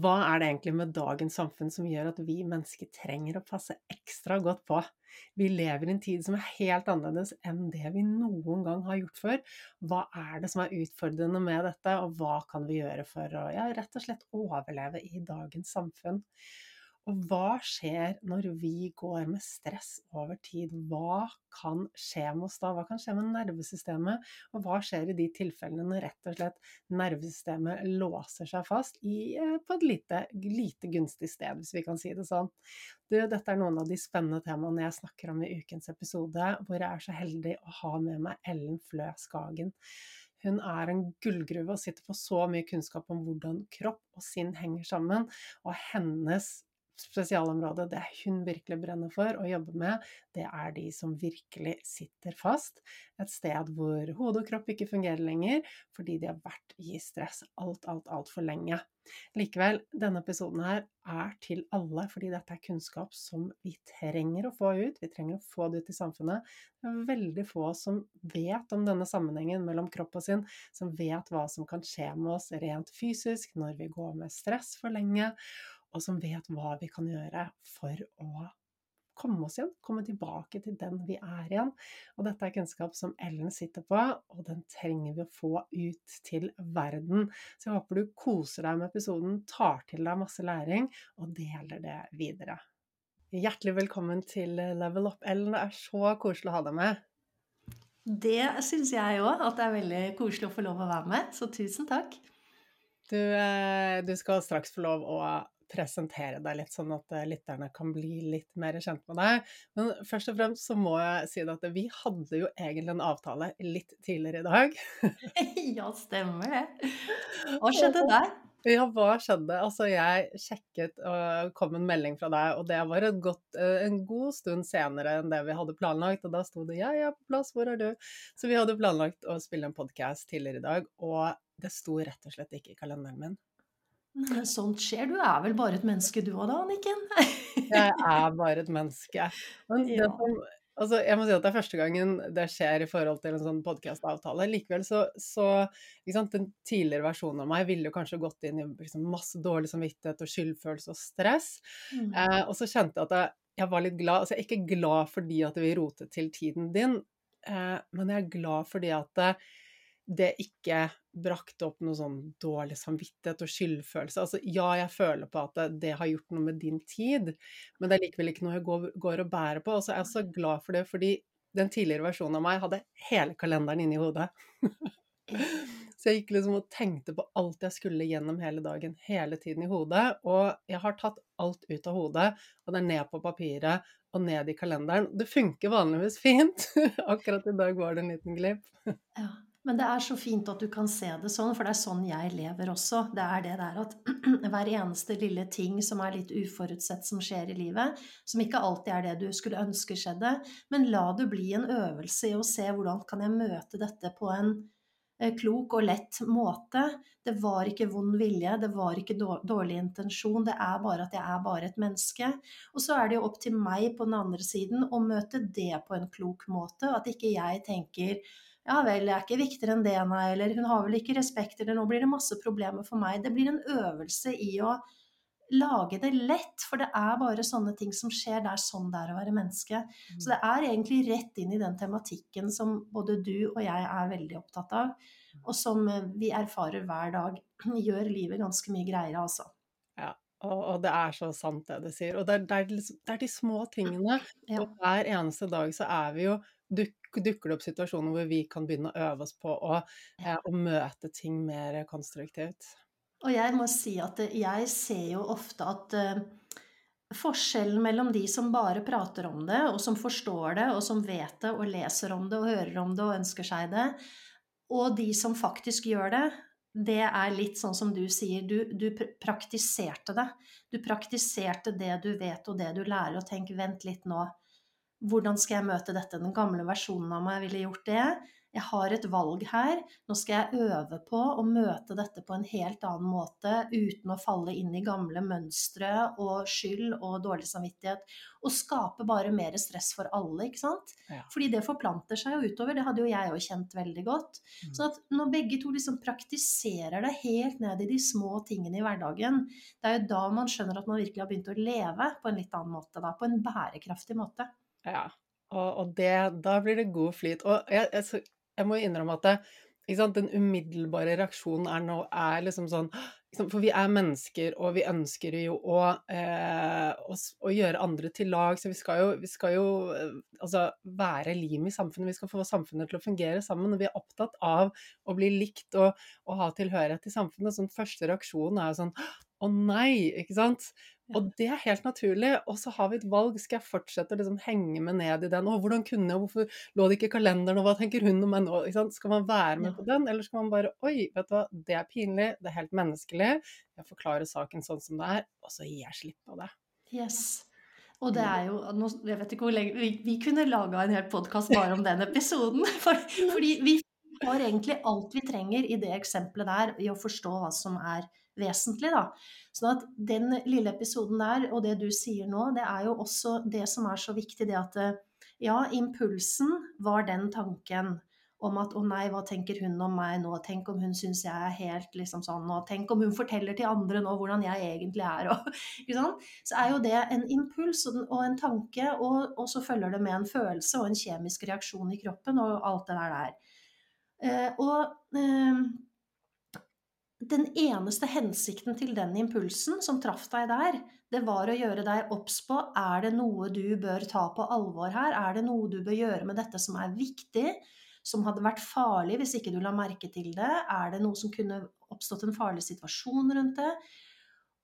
Hva er det egentlig med dagens samfunn som gjør at vi mennesker trenger å passe ekstra godt på? Vi lever i en tid som er helt annerledes enn det vi noen gang har gjort før. Hva er det som er utfordrende med dette, og hva kan vi gjøre for å ja, rett og slett overleve i dagens samfunn? Og hva skjer når vi går med stress over tid? Hva kan skje med oss da? Hva kan skje med nervesystemet? Og hva skjer i de tilfellene når rett og slett nervesystemet låser seg fast i, eh, på et lite, lite gunstig sted, hvis vi kan si det sånn? Du, dette er noen av de spennende temaene jeg snakker om i ukens episode, hvor jeg er så heldig å ha med meg Ellen Flø Skagen. Hun er en gullgruve og sitter på så mye kunnskap om hvordan kropp og sinn henger sammen, og hennes spesialområde, det hun virkelig brenner for å jobbe med, det er de som virkelig sitter fast. Et sted hvor hode og kropp ikke fungerer lenger fordi de har vært i stress alt, alt, altfor lenge. Likevel, denne episoden her er til alle, fordi dette er kunnskap som vi trenger å få ut. Vi trenger å få det ut i samfunnet. Det er veldig få som vet om denne sammenhengen mellom kropp og sinn, som vet hva som kan skje med oss rent fysisk når vi går med stress for lenge og som vet hva vi kan gjøre for å komme oss igjen, komme tilbake til den vi er igjen. Og dette er kunnskap som Ellen sitter på, og den trenger vi å få ut til verden. Så jeg håper du koser deg med episoden, tar til deg masse læring og deler det videre. Hjertelig velkommen til Level Up, Ellen. Det er så koselig å ha deg med. Det syns jeg òg, at det er veldig koselig å få lov å være med. Så tusen takk. Du, eh, du skal straks få lov å presentere deg litt, sånn at eh, lytterne kan bli litt mer kjent med deg. Men først og fremst så må jeg si at vi hadde jo egentlig en avtale litt tidligere i dag. ja, stemmer det. Hva skjedde der? Ja, hva skjedde? Altså, jeg sjekket og kom en melding fra deg, og det var godt, eh, en god stund senere enn det vi hadde planlagt. Og da sto det 'jeg er på plass, hvor er du?' Så vi hadde planlagt å spille en podkast tidligere i dag, og det sto rett og slett ikke i kalenderen min. Men sånt skjer. Du er vel bare et menneske du òg da, Anniken? jeg er bare et menneske. Men det som, altså, jeg må si at det er første gangen det skjer i forhold til en sånn podkastavtale. Likevel så, så sant, Den tidligere versjonen av meg ville jo kanskje gått inn i liksom, masse dårlig samvittighet og skyldfølelse og stress. Mm. Eh, og så kjente jeg at jeg, jeg, var litt glad. Altså jeg er ikke glad fordi at vi rotet til tiden din, eh, men jeg er glad fordi at det ikke brakte opp noe sånn dårlig samvittighet og skyldfølelse. Altså, ja, jeg føler på at det, har gjort noe med din tid, men det er likevel ikke noe jeg går, går og bærer på. Og så er jeg så glad for det, fordi den tidligere versjonen av meg hadde hele kalenderen inni hodet. så jeg gikk liksom og tenkte på alt jeg skulle gjennom hele dagen, hele tiden i hodet. Og jeg har tatt alt ut av hodet, og det er ned på papiret og ned i kalenderen. Det funker vanligvis fint. Akkurat i dag var det en liten glipp. ja. Men det er så fint at du kan se det sånn, for det er sånn jeg lever også. Det er det der at hver eneste lille ting som er litt uforutsett som skjer i livet, som ikke alltid er det du skulle ønske skjedde, men la det bli en øvelse i å se hvordan kan jeg møte dette på en eh, klok og lett måte. Det var ikke vond vilje, det var ikke dårlig intensjon, det er bare at jeg er bare et menneske. Og så er det jo opp til meg på den andre siden å møte det på en klok måte, at ikke jeg tenker ja vel, jeg er ikke viktigere enn det, nei, eller hun har vel ikke respekt, eller nå blir det masse problemer for meg. Det blir en øvelse i å lage det lett, for det er bare sånne ting som skjer. Det er sånn det er å være menneske. Så det er egentlig rett inn i den tematikken som både du og jeg er veldig opptatt av, og som eh, vi erfarer hver dag. Gjør livet ganske mye greiere, altså. Ja, og, og, det er så sant det du sier. Og det er, det er, liksom, det er de små tingene. Ja. Og hver eneste dag så er vi jo dukker det opp situasjoner hvor vi kan begynne å øve oss på å, eh, å møte ting mer konstruktivt. Og jeg må si at jeg ser jo ofte at uh, forskjellen mellom de som bare prater om det, og som forstår det, og som vet det, og leser om det, og hører om det, og ønsker seg det, og de som faktisk gjør det, det er litt sånn som du sier, du, du, praktiserte det. Du praktiserte det du vet og det du lærer, og tenk, vent litt nå. Hvordan skal jeg møte dette? Den gamle versjonen av meg ville gjort det. Jeg har et valg her. Nå skal jeg øve på å møte dette på en helt annen måte uten å falle inn i gamle mønstre og skyld og dårlig samvittighet. Og skape bare mer stress for alle, ikke sant. Ja. Fordi det forplanter seg jo utover. Det hadde jo jeg òg kjent veldig godt. Mm. Så at når begge to liksom praktiserer det helt ned i de små tingene i hverdagen, det er jo da man skjønner at man virkelig har begynt å leve på en litt annen måte, da. På en bærekraftig måte. Ja, og, og det, da blir det god flyt. Og jeg, jeg, jeg må innrømme at det, Den umiddelbare reaksjonen er, nå, er liksom sånn For vi er mennesker, og vi ønsker jo å, eh, å, å gjøre andre til lag. Så vi skal jo, vi skal jo eh, altså, være lim i samfunnet. Vi skal få samfunnet til å fungere sammen. Og vi er opptatt av å bli likt og, og ha tilhørighet til samfunnet. Sånn første reaksjon er sånn å nei, ikke sant? Og det er helt naturlig. Og så har vi et valg. Skal jeg fortsette å liksom henge meg ned i den? Å, hvordan kunne jeg? Hvorfor lå det ikke i kalenderen? Og hva tenker hun om meg nå? Skal man være med på den, eller skal man bare Oi, vet du hva, det er pinlig. Det er helt menneskelig. Jeg forklarer saken sånn som det er, og så gir jeg slipp på det. Yes. Og det er jo Jeg vet ikke hvor lenge Vi, vi kunne laga en hel podkast bare om den episoden. For, fordi vi har egentlig alt vi trenger i det eksempelet der i å forstå hva som er vesentlig. Da. Sånn at den lille episoden der, og det du sier nå, det er jo også det som er så viktig, det at ja, impulsen var den tanken om at å nei, hva tenker hun om meg nå, tenk om hun syns jeg er helt liksom sånn, og tenk om hun forteller til andre nå hvordan jeg egentlig er, og ikke sant. Så er jo det en impuls og en tanke, og, og så følger det med en følelse og en kjemisk reaksjon i kroppen og alt det der der. Eh, og eh, den eneste hensikten til den impulsen som traff deg der, det var å gjøre deg obs på er det noe du bør ta på alvor her, er det noe du bør gjøre med dette som er viktig, som hadde vært farlig hvis ikke du la merke til det, er det noe som kunne oppstått en farlig situasjon rundt det?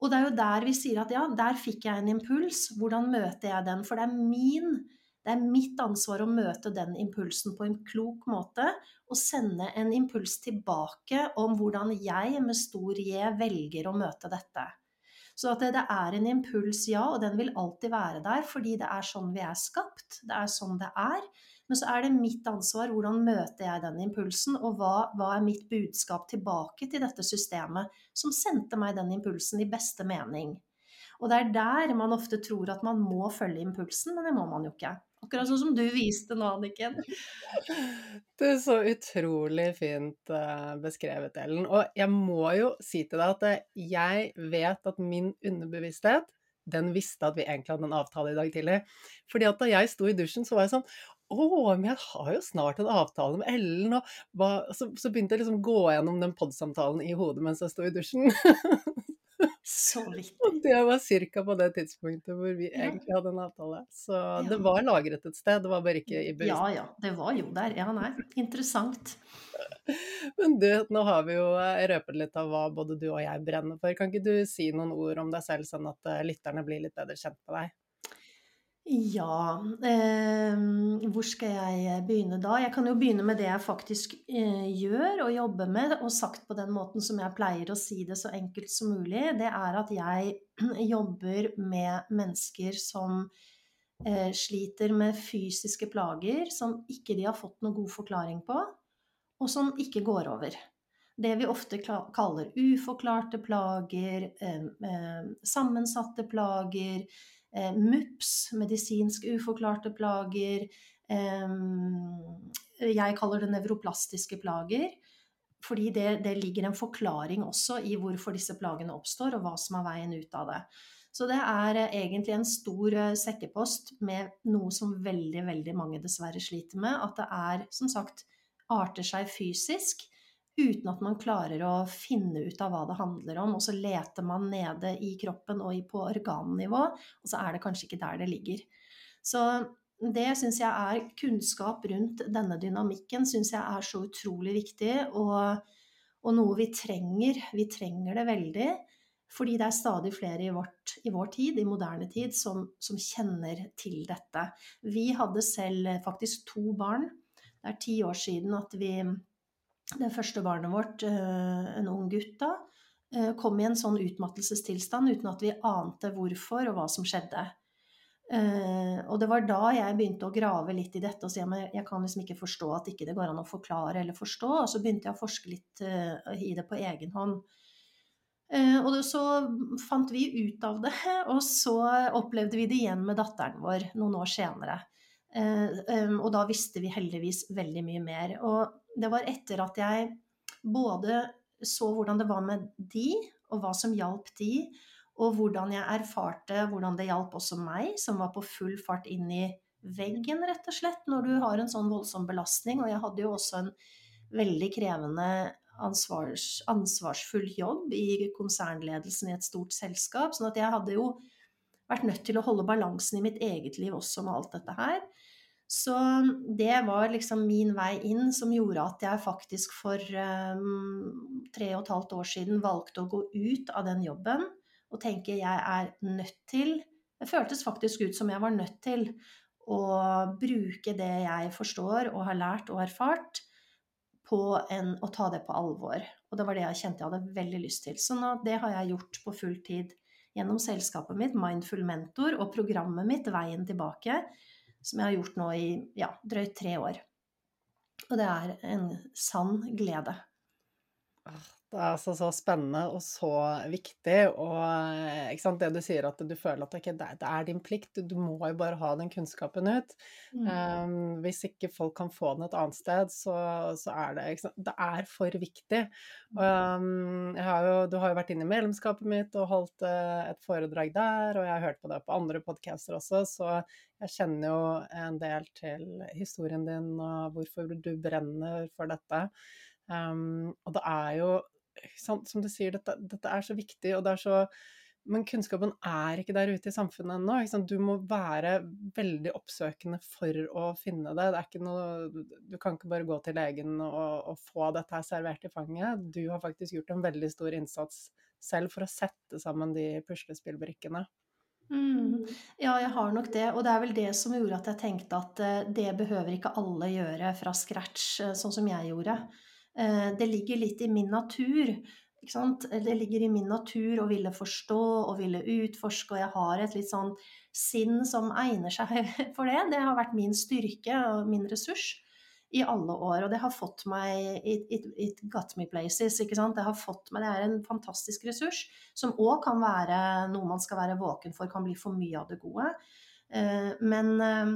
Og det er jo der vi sier at ja, der fikk jeg en impuls, hvordan møter jeg den? For det er min det er mitt ansvar å møte den impulsen på en klok måte, og sende en impuls tilbake om hvordan jeg med stor J velger å møte dette. Så at det er en impuls, ja, og den vil alltid være der, fordi det er sånn vi er skapt. Det er sånn det er. Men så er det mitt ansvar hvordan møter jeg den impulsen, og hva, hva er mitt budskap tilbake til dette systemet som sendte meg den impulsen i beste mening. Og det er der man ofte tror at man må følge impulsen, men det må man jo ikke. Akkurat sånn som du viste nå, Anniken. Det er så utrolig fint uh, beskrevet, Ellen. Og jeg må jo si til deg at eh, jeg vet at min underbevissthet den visste at vi egentlig hadde en avtale i dag tidlig. Fordi at da jeg sto i dusjen, så var jeg sånn å, men jeg har jo snart en avtale med Ellen, og så, så, begynte jeg liksom å gå gjennom den podsamtalen i hodet mens jeg sto i dusjen. Så litt. Og det var ca. på det tidspunktet hvor vi egentlig hadde en avtale. Så ja. det var lagret et sted, det var bare ikke i bevis. Ja ja, det var jo der. Ja, nei. Interessant. Men du, nå har vi jo eh, røpet litt av hva både du og jeg brenner for. Kan ikke du si noen ord om deg selv, sånn at eh, lytterne blir litt bedre kjent med deg? Ja, eh, hvor skal jeg begynne da? Jeg kan jo begynne med det jeg faktisk eh, gjør og jobber med, og sagt på den måten som jeg pleier å si det så enkelt som mulig. Det er at jeg jobber med mennesker som eh, sliter med fysiske plager som ikke de har fått noen god forklaring på, og som ikke går over. Det vi ofte kaller uforklarte plager, eh, eh, sammensatte plager MUPS, medisinsk uforklarte plager. Eh, jeg kaller det nevroplastiske plager. Fordi det, det, ligger en forklaring også i hvorfor disse plagene oppstår, og hva som er veien ut av det. Så det er eh, egentlig en stor eh, sekkepost med noe som veldig, veldig mange dessverre sliter med. At det er, som sagt, arter seg fysisk uten at man klarer å finne ut av hva det handler om. Og så leter man nede i kroppen og på organnivå, og så er det kanskje ikke der det ligger. Så det syns jeg er kunnskap rundt denne dynamikken syns jeg er så utrolig viktig, og, og, noe vi trenger. Vi trenger det veldig. Fordi det er stadig flere i, vårt, i vår tid, i moderne tid, som, som kjenner til dette. Vi hadde selv faktisk to barn. Det er ti år siden at vi det første barnet vårt, eh, en ung gutt da, eh, kom i en sånn utmattelsestilstand uten at vi ante hvorfor og hva som skjedde. Eh, og det var da jeg begynte å grave litt i dette og si at jeg kan liksom ikke forstå at ikke det går an å forklare eller forstå. Og så begynte jeg å forske litt i det på egen hånd. Og så fant vi ut av det, og så opplevde vi det igjen med datteren vår noen år senere. Og da visste vi heldigvis veldig mye mer. Og det var etter at jeg både så hvordan det var med de, og hva som hjalp de, og hvordan jeg erfarte hvordan det hjalp også meg, som var på full fart inn i veggen, rett og slett, når du har en sånn voldsom belastning. Og jeg hadde jo også en veldig krevende ansvars, ansvarsfull jobb i konsernledelsen i et stort selskap. sånn at jeg hadde jo vært nødt til å holde balansen i mitt eget liv også med alt dette her. Så det var liksom min vei inn som gjorde at jeg faktisk for um, tre og et halvt år siden valgte å gå ut av den jobben og tenke jeg er nødt til Det føltes faktisk ut som jeg var nødt til å bruke det jeg forstår og har lært og erfart, på en, å ta det på alvor. Og det var det jeg kjente jeg hadde veldig lyst til. Så nå, det har jeg gjort på full tid gjennom selskapet mitt, Mindful Mentor, og programmet mitt Veien tilbake, som jeg har gjort nå i ja, drøyt tre år. Og det er en sann glede. Det er altså så spennende og så viktig, og sant, det du sier at du føler at okay, det, er din plikt, du må jo bare ha den kunnskapen ut. Mm. Um, hvis ikke folk kan få den et annet sted, så, så er det Det er for viktig. Um, har jo, du har jo vært inne i medlemskapet mitt og holdt uh, et foredrag der, og jeg har hørt på det på andre podcaster også, så jeg kjenner jo en del til historien din og hvorfor du brenner for dette. Um, og det er jo sant, som du sier, dette, dette, er så viktig, og det er så Men kunnskapen er ikke der ute i samfunnet ennå. Du må være veldig oppsøkende for å finne det. det noe, du kan ikke bare gå til legen og, og få dette her servert i fanget. Du har faktisk gjort en veldig stor innsats selv for å sette sammen de puslespillbrikkene. Mm. Ja, jeg har nok det. Og det er vel det som gjorde at jeg tenkte at eh, det behøver ikke alle gjøre fra scratch, eh, sånn som jeg gjorde. Eh, det ligger litt i min natur. Det ligger i min natur å ville forstå og ville utforske, og jeg har et litt sånn sinn som egner seg for det. Det har vært min styrke og min ressurs i alle år, og det har fått meg It, it, it got me places, ikke sant. Det har fått meg, det er en fantastisk ressurs, som òg kan være noe man skal være våken for, kan bli for mye av det gode. Eh, men eh,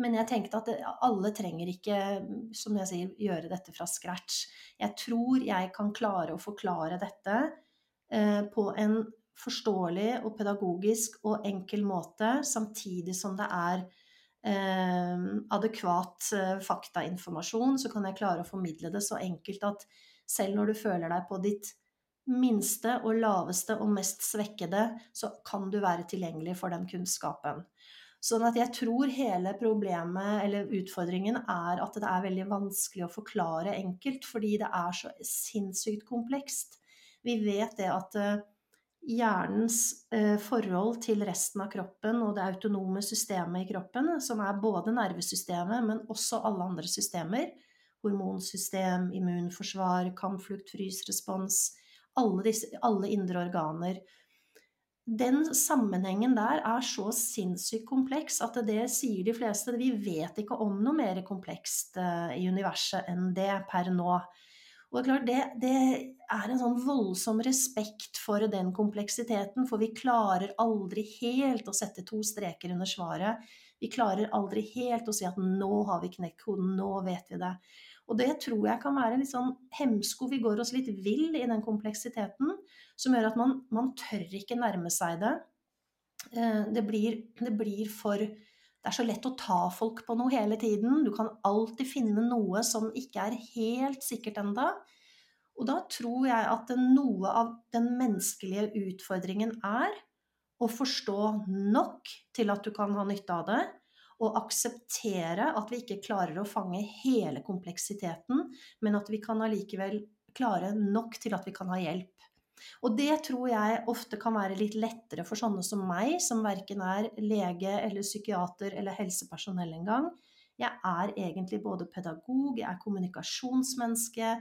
men jeg tenkte at alle trenger ikke, som jeg sier, gjøre dette fra scratch. Jeg tror jeg kan klare å forklare dette eh, på en forståelig og pedagogisk og enkel måte, samtidig som det er eh, adekvat eh, faktainformasjon, så kan jeg klare å formidle det så enkelt at selv når du føler deg på ditt minste og laveste og mest svekkede, så kan du være tilgjengelig for den kunnskapen. Sånn at jeg tror hele problemet, eller utfordringen, er at det er veldig vanskelig å forklare enkelt, fordi det er så sinnssykt komplekst. Vi vet det at eh, hjernens eh, forhold til resten av kroppen og det autonome systemet i kroppen, som er både nervesystemet, men også alle andre systemer, hormonsystem, immunforsvar, kampflukt, frysrespons, alle, disse, alle indre organer, den sammenhengen der er så sinnssykt kompleks at det sier de fleste. Vi vet ikke om noe mer komplekst eh, i universet enn det per nå. Og det er klart, det, det, er en sånn voldsom respekt for den kompleksiteten, for vi klarer aldri helt å sette to streker under svaret. Vi klarer aldri helt å si at nå har vi knekt koden, nå vet vi det. Og det tror jeg kan være en litt sånn hemsko. Vi går oss litt vill i den kompleksiteten som gjør at man, man tør ikke nærme seg det. Eh, det blir, det blir, for Det er så lett å ta folk på noe hele tiden. Du kan alltid finne noe som ikke er helt sikkert enda. Og da tror jeg at noe av den menneskelige utfordringen er å forstå nok til at du kan ha nytte av det, og akseptere at vi ikke klarer å fange hele kompleksiteten, men at vi kan allikevel klare nok til at vi kan ha hjelp. Og det tror jeg ofte kan være litt lettere for sånne som meg, som verken er lege eller psykiater eller helsepersonell engang. Jeg er egentlig både pedagog, jeg er kommunikasjonsmenneske,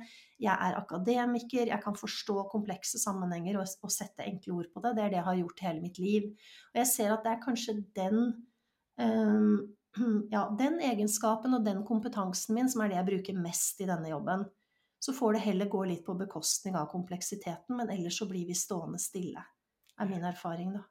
jeg er akademiker, jeg kan forstå komplekse sammenhenger og, og sette enkle ord på det. Det er det jeg har gjort hele mitt liv. Og jeg ser at det er kanskje den ja, den egenskapen og den kompetansen min som er det jeg bruker mest i denne jobben. Så får det heller gå litt på bekostning av kompleksiteten, men ellers så blir vi stående stille. er min erfaring, da.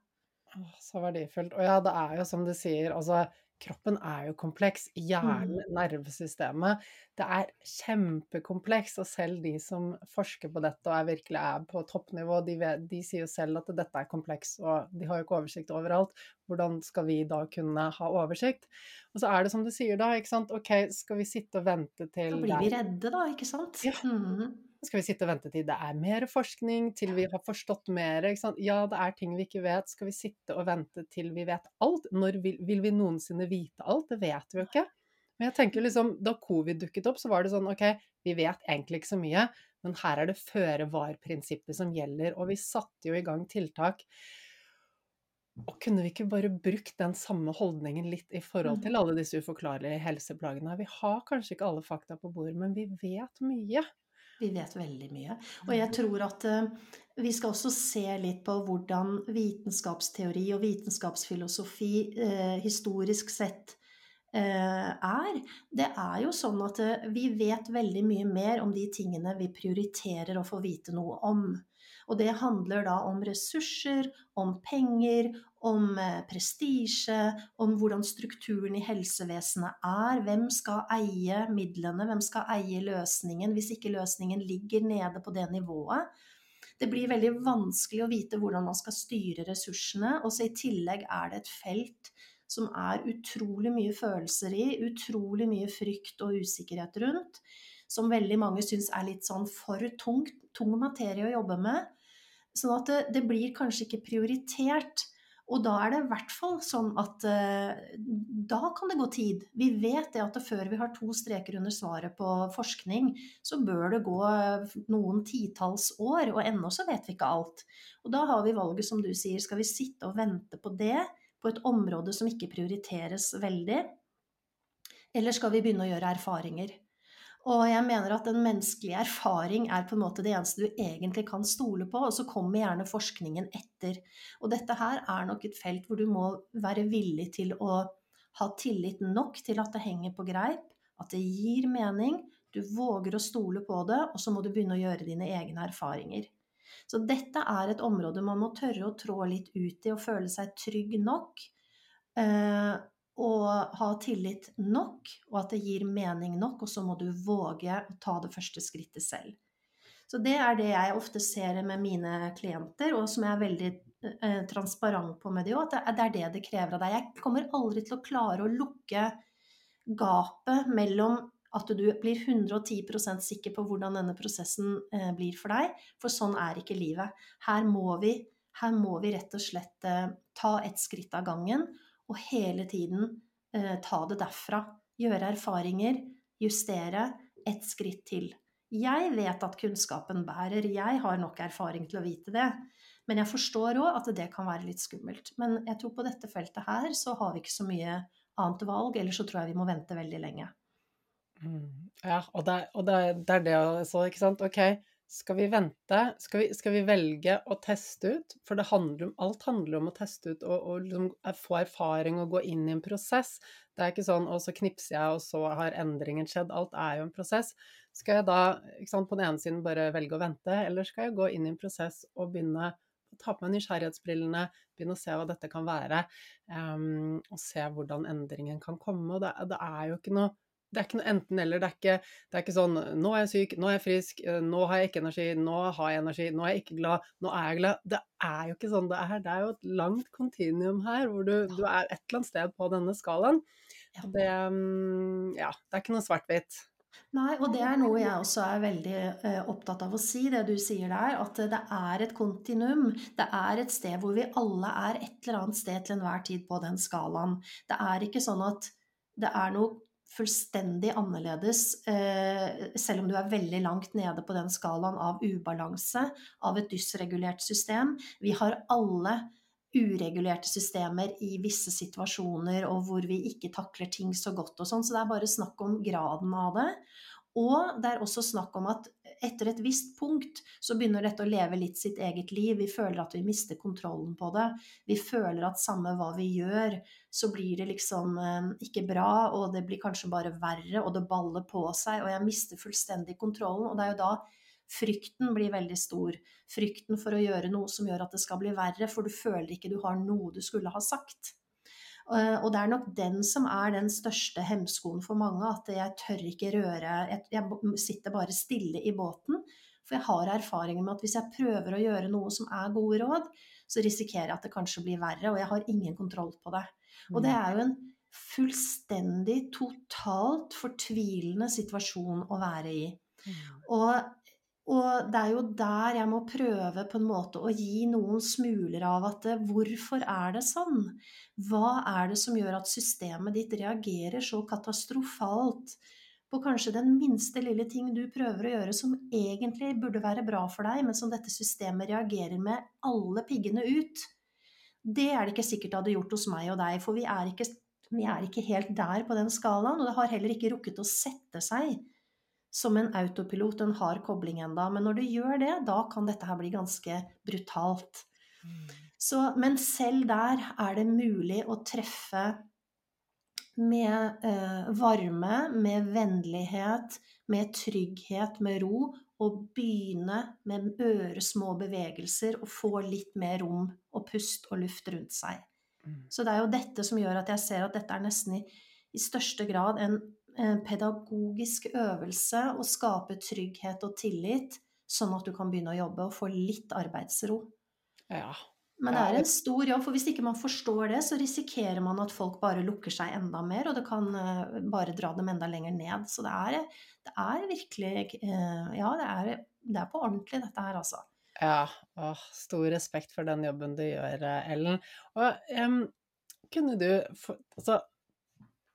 Så verdifullt. Og ja, det er jo som du sier, altså kroppen er jo kompleks. Hjernen, Mm. nervesystemet. Det er kjempekompleks, og selv de som forsker på dette og er virkelig er på toppnivå, de, vet, de sier jo selv at dette er kompleks, og de har jo ikke oversikt overalt. Hvordan skal vi da kunne ha oversikt? Og så er det som du sier da, ikke sant. Ok, skal vi sitte og vente til Da blir vi redde, da, ikke sant? Ja. Mhm. Skal vi sitte og vente til det er mer forskning, til vi har forstått mer? Ja, det er ting vi ikke vet. Skal vi sitte og vente til vi vet alt? Når vil, vil vi noensinne vite alt? Det vet vi jo ikke. Men jeg tenker liksom, da covid dukket opp, så var det sånn ok, vi vet egentlig ikke så mye, men her er det føre var-prinsippet som gjelder. Og vi satte jo i gang tiltak. Og kunne vi ikke bare brukt den samme holdningen litt i forhold Mm. til alle disse uforklarlige helseplagene? Vi har kanskje ikke alle fakta på bordet, men vi vet mye. Vi vet veldig mye. Og jeg tror at eh, vi skal også se litt på hvordan vitenskapsteori og vitenskapsfilosofi eh, historisk sett eh, er. Det er jo sånn at eh, vi vet veldig mye mer om de tingene vi prioriterer å få vite noe om. Og det handler da om ressurser, om penger, om eh, prestisje, om hvordan strukturen i helsevesenet er. Hvem skal eie midlene, hvem skal eie løsningen, hvis ikke løsningen ligger nede på det nivået. Det blir veldig vanskelig å vite hvordan man skal styre ressursene. Og så i tillegg er det et felt som er utrolig mye følelser i, utrolig mye frykt og usikkerhet rundt, som veldig mange syns er litt sånn for tungt, tung materie å jobbe med. Sånn at det, det blir kanskje ikke prioritert. Og da er det i hvert fall sånn at eh, da kan det gå tid. Vi vet det at før vi har to streker under svaret på forskning, så bør det gå eh, noen titalls år, og ennå så vet vi ikke alt. Og da har vi valget, som du sier, skal vi sitte og vente på det på et område som ikke prioriteres veldig, eller skal vi begynne å gjøre erfaringer? Og jeg mener at den menneskelige erfaring er på en måte det eneste du egentlig kan stole på, og så kommer gjerne forskningen etter. Og dette her er nok et felt hvor du må være villig til å ha tillit nok til at det henger på greip, at det gir mening, du våger å stole på det, og så må du begynne å gjøre dine egne erfaringer. Så dette er et område man må tørre å trå litt ut i og føle seg trygg nok. Eh, og ha tillit nok, og at det gir mening nok, og så må du våge å ta det første skrittet selv. Så det er det jeg ofte ser med mine klienter, og som jeg er veldig eh, transparent på med de òg, at det er det det krever av deg. Jeg kommer aldri til å klare å lukke gapet mellom at du blir 110% sikker på hvordan denne prosessen eh, blir for deg, for sånn er ikke livet. Her må vi, her må vi rett og slett eh, ta ett skritt av gangen og hele tiden eh, ta det derfra. Gjøre erfaringer, justere, ett skritt til. Jeg vet at kunnskapen bærer, jeg har nok erfaring til å vite det. Men jeg forstår òg at det kan være litt skummelt. Men jeg tror på dette feltet her så har vi ikke så mye annet valg, eller så tror jeg vi må vente veldig lenge. Mm. Ja, og det, og det, det er det altså, ikke sant. Ok, skal vi vente? Skal vi, skal vi velge å teste ut? For det handler om, alt handler om å teste ut og, og liksom få erfaring og gå inn i en prosess. Det er ikke sånn og så knipser jeg, og så har endringen skjedd. Alt er jo en prosess. Skal jeg da sant, på den ene siden bare velge å vente, eller skal jeg gå inn i en prosess og begynne å ta på meg nysgjerrighetsbrillene, begynne å se hva dette kan være, um, og se hvordan endringen kan komme. Og det, det er jo ikke noe det er ikke noe enten-eller. Det, det er ikke sånn 'nå er jeg syk, nå er jeg frisk, nå har jeg ikke energi, nå har jeg energi, nå er jeg ikke glad, nå er jeg glad'. Det er jo ikke sånn det er. Det er jo et langt kontinuum her, hvor du, du er et eller annet sted på denne skalaen. Det, ja, det er ikke noe svart-hvitt. Nei, og det er noe jeg også er veldig eh, opptatt av å si, det du sier der. At det er et kontinuum. Det er et sted hvor vi alle er et eller annet sted til enhver tid på den skalaen. Det er ikke sånn at det er noe fullstendig annerledes, eh, selv om du er veldig langt nede på den skalaen av ubalanse, av et dysregulert system. Vi har alle uregulerte systemer i visse situasjoner og hvor vi ikke takler ting så godt og sånn, så det er bare snakk om graden av det. Og det er også snakk om at etter et visst punkt så begynner dette å leve litt sitt eget liv. Vi føler at vi mister kontrollen på det. Vi føler at samme hva vi gjør, så blir det liksom eh, ikke bra, og det blir kanskje bare verre, og det baller på seg, og jeg mister fullstendig kontrollen. Og det er jo da Frykten blir veldig stor. Frykten for å gjøre noe som gjør at det skal bli verre, for du føler ikke du har noe du skulle ha sagt. Eh, og det er nok den som er den største hemskoen for mange, at jeg tør ikke røre Jeg sitter bare stille i båten. For jeg har erfaringer med at hvis jeg prøver å gjøre noe som er gode råd, så risikerer jeg at det kanskje blir verre, og jeg har ingen kontroll på det. Og det er jo en fullstendig, totalt fortvilende situasjon å være i. Og, og, det er jo der jeg må prøve på en måte å gi noen smuler av at hvorfor er det sånn? Hva er det som gjør at systemet ditt reagerer så katastrofalt på kanskje den minste lille ting du prøver å gjøre som egentlig burde være bra for deg, men som dette systemet reagerer med alle piggene ut? Det er det ikke sikkert det hadde gjort hos meg og deg, for vi er ikke vi er ikke helt der på den skalaen, og det har heller ikke rukket å sette seg som en autopilot, en hard kobling enda. Men når du gjør det, da kan dette her bli ganske brutalt. Mm. Så, men selv der er det mulig å treffe med eh, varme, med vennlighet, med trygghet, med ro, og begynne med øresmå bevegelser og få litt mer rom og pust og luft rundt seg. Mm. Så det er jo dette som gjør at jeg ser at dette er nesten i, i største grad en, en, pedagogisk øvelse å skape trygghet og tillit, sånn at du kan begynne å jobbe og få litt arbeidsro. Ja. Men det er en stor jobb, for hvis ikke man forstår det, så risikerer man at folk bare lukker seg enda mer, og det kan uh, bare dra dem enda lenger ned. Så det er, det er virkelig uh, Ja, det er, det er på ordentlig, dette her, altså. Ja, Å, stor respekt for den jobben du gjør, Ellen. Og um, kunne du for, altså,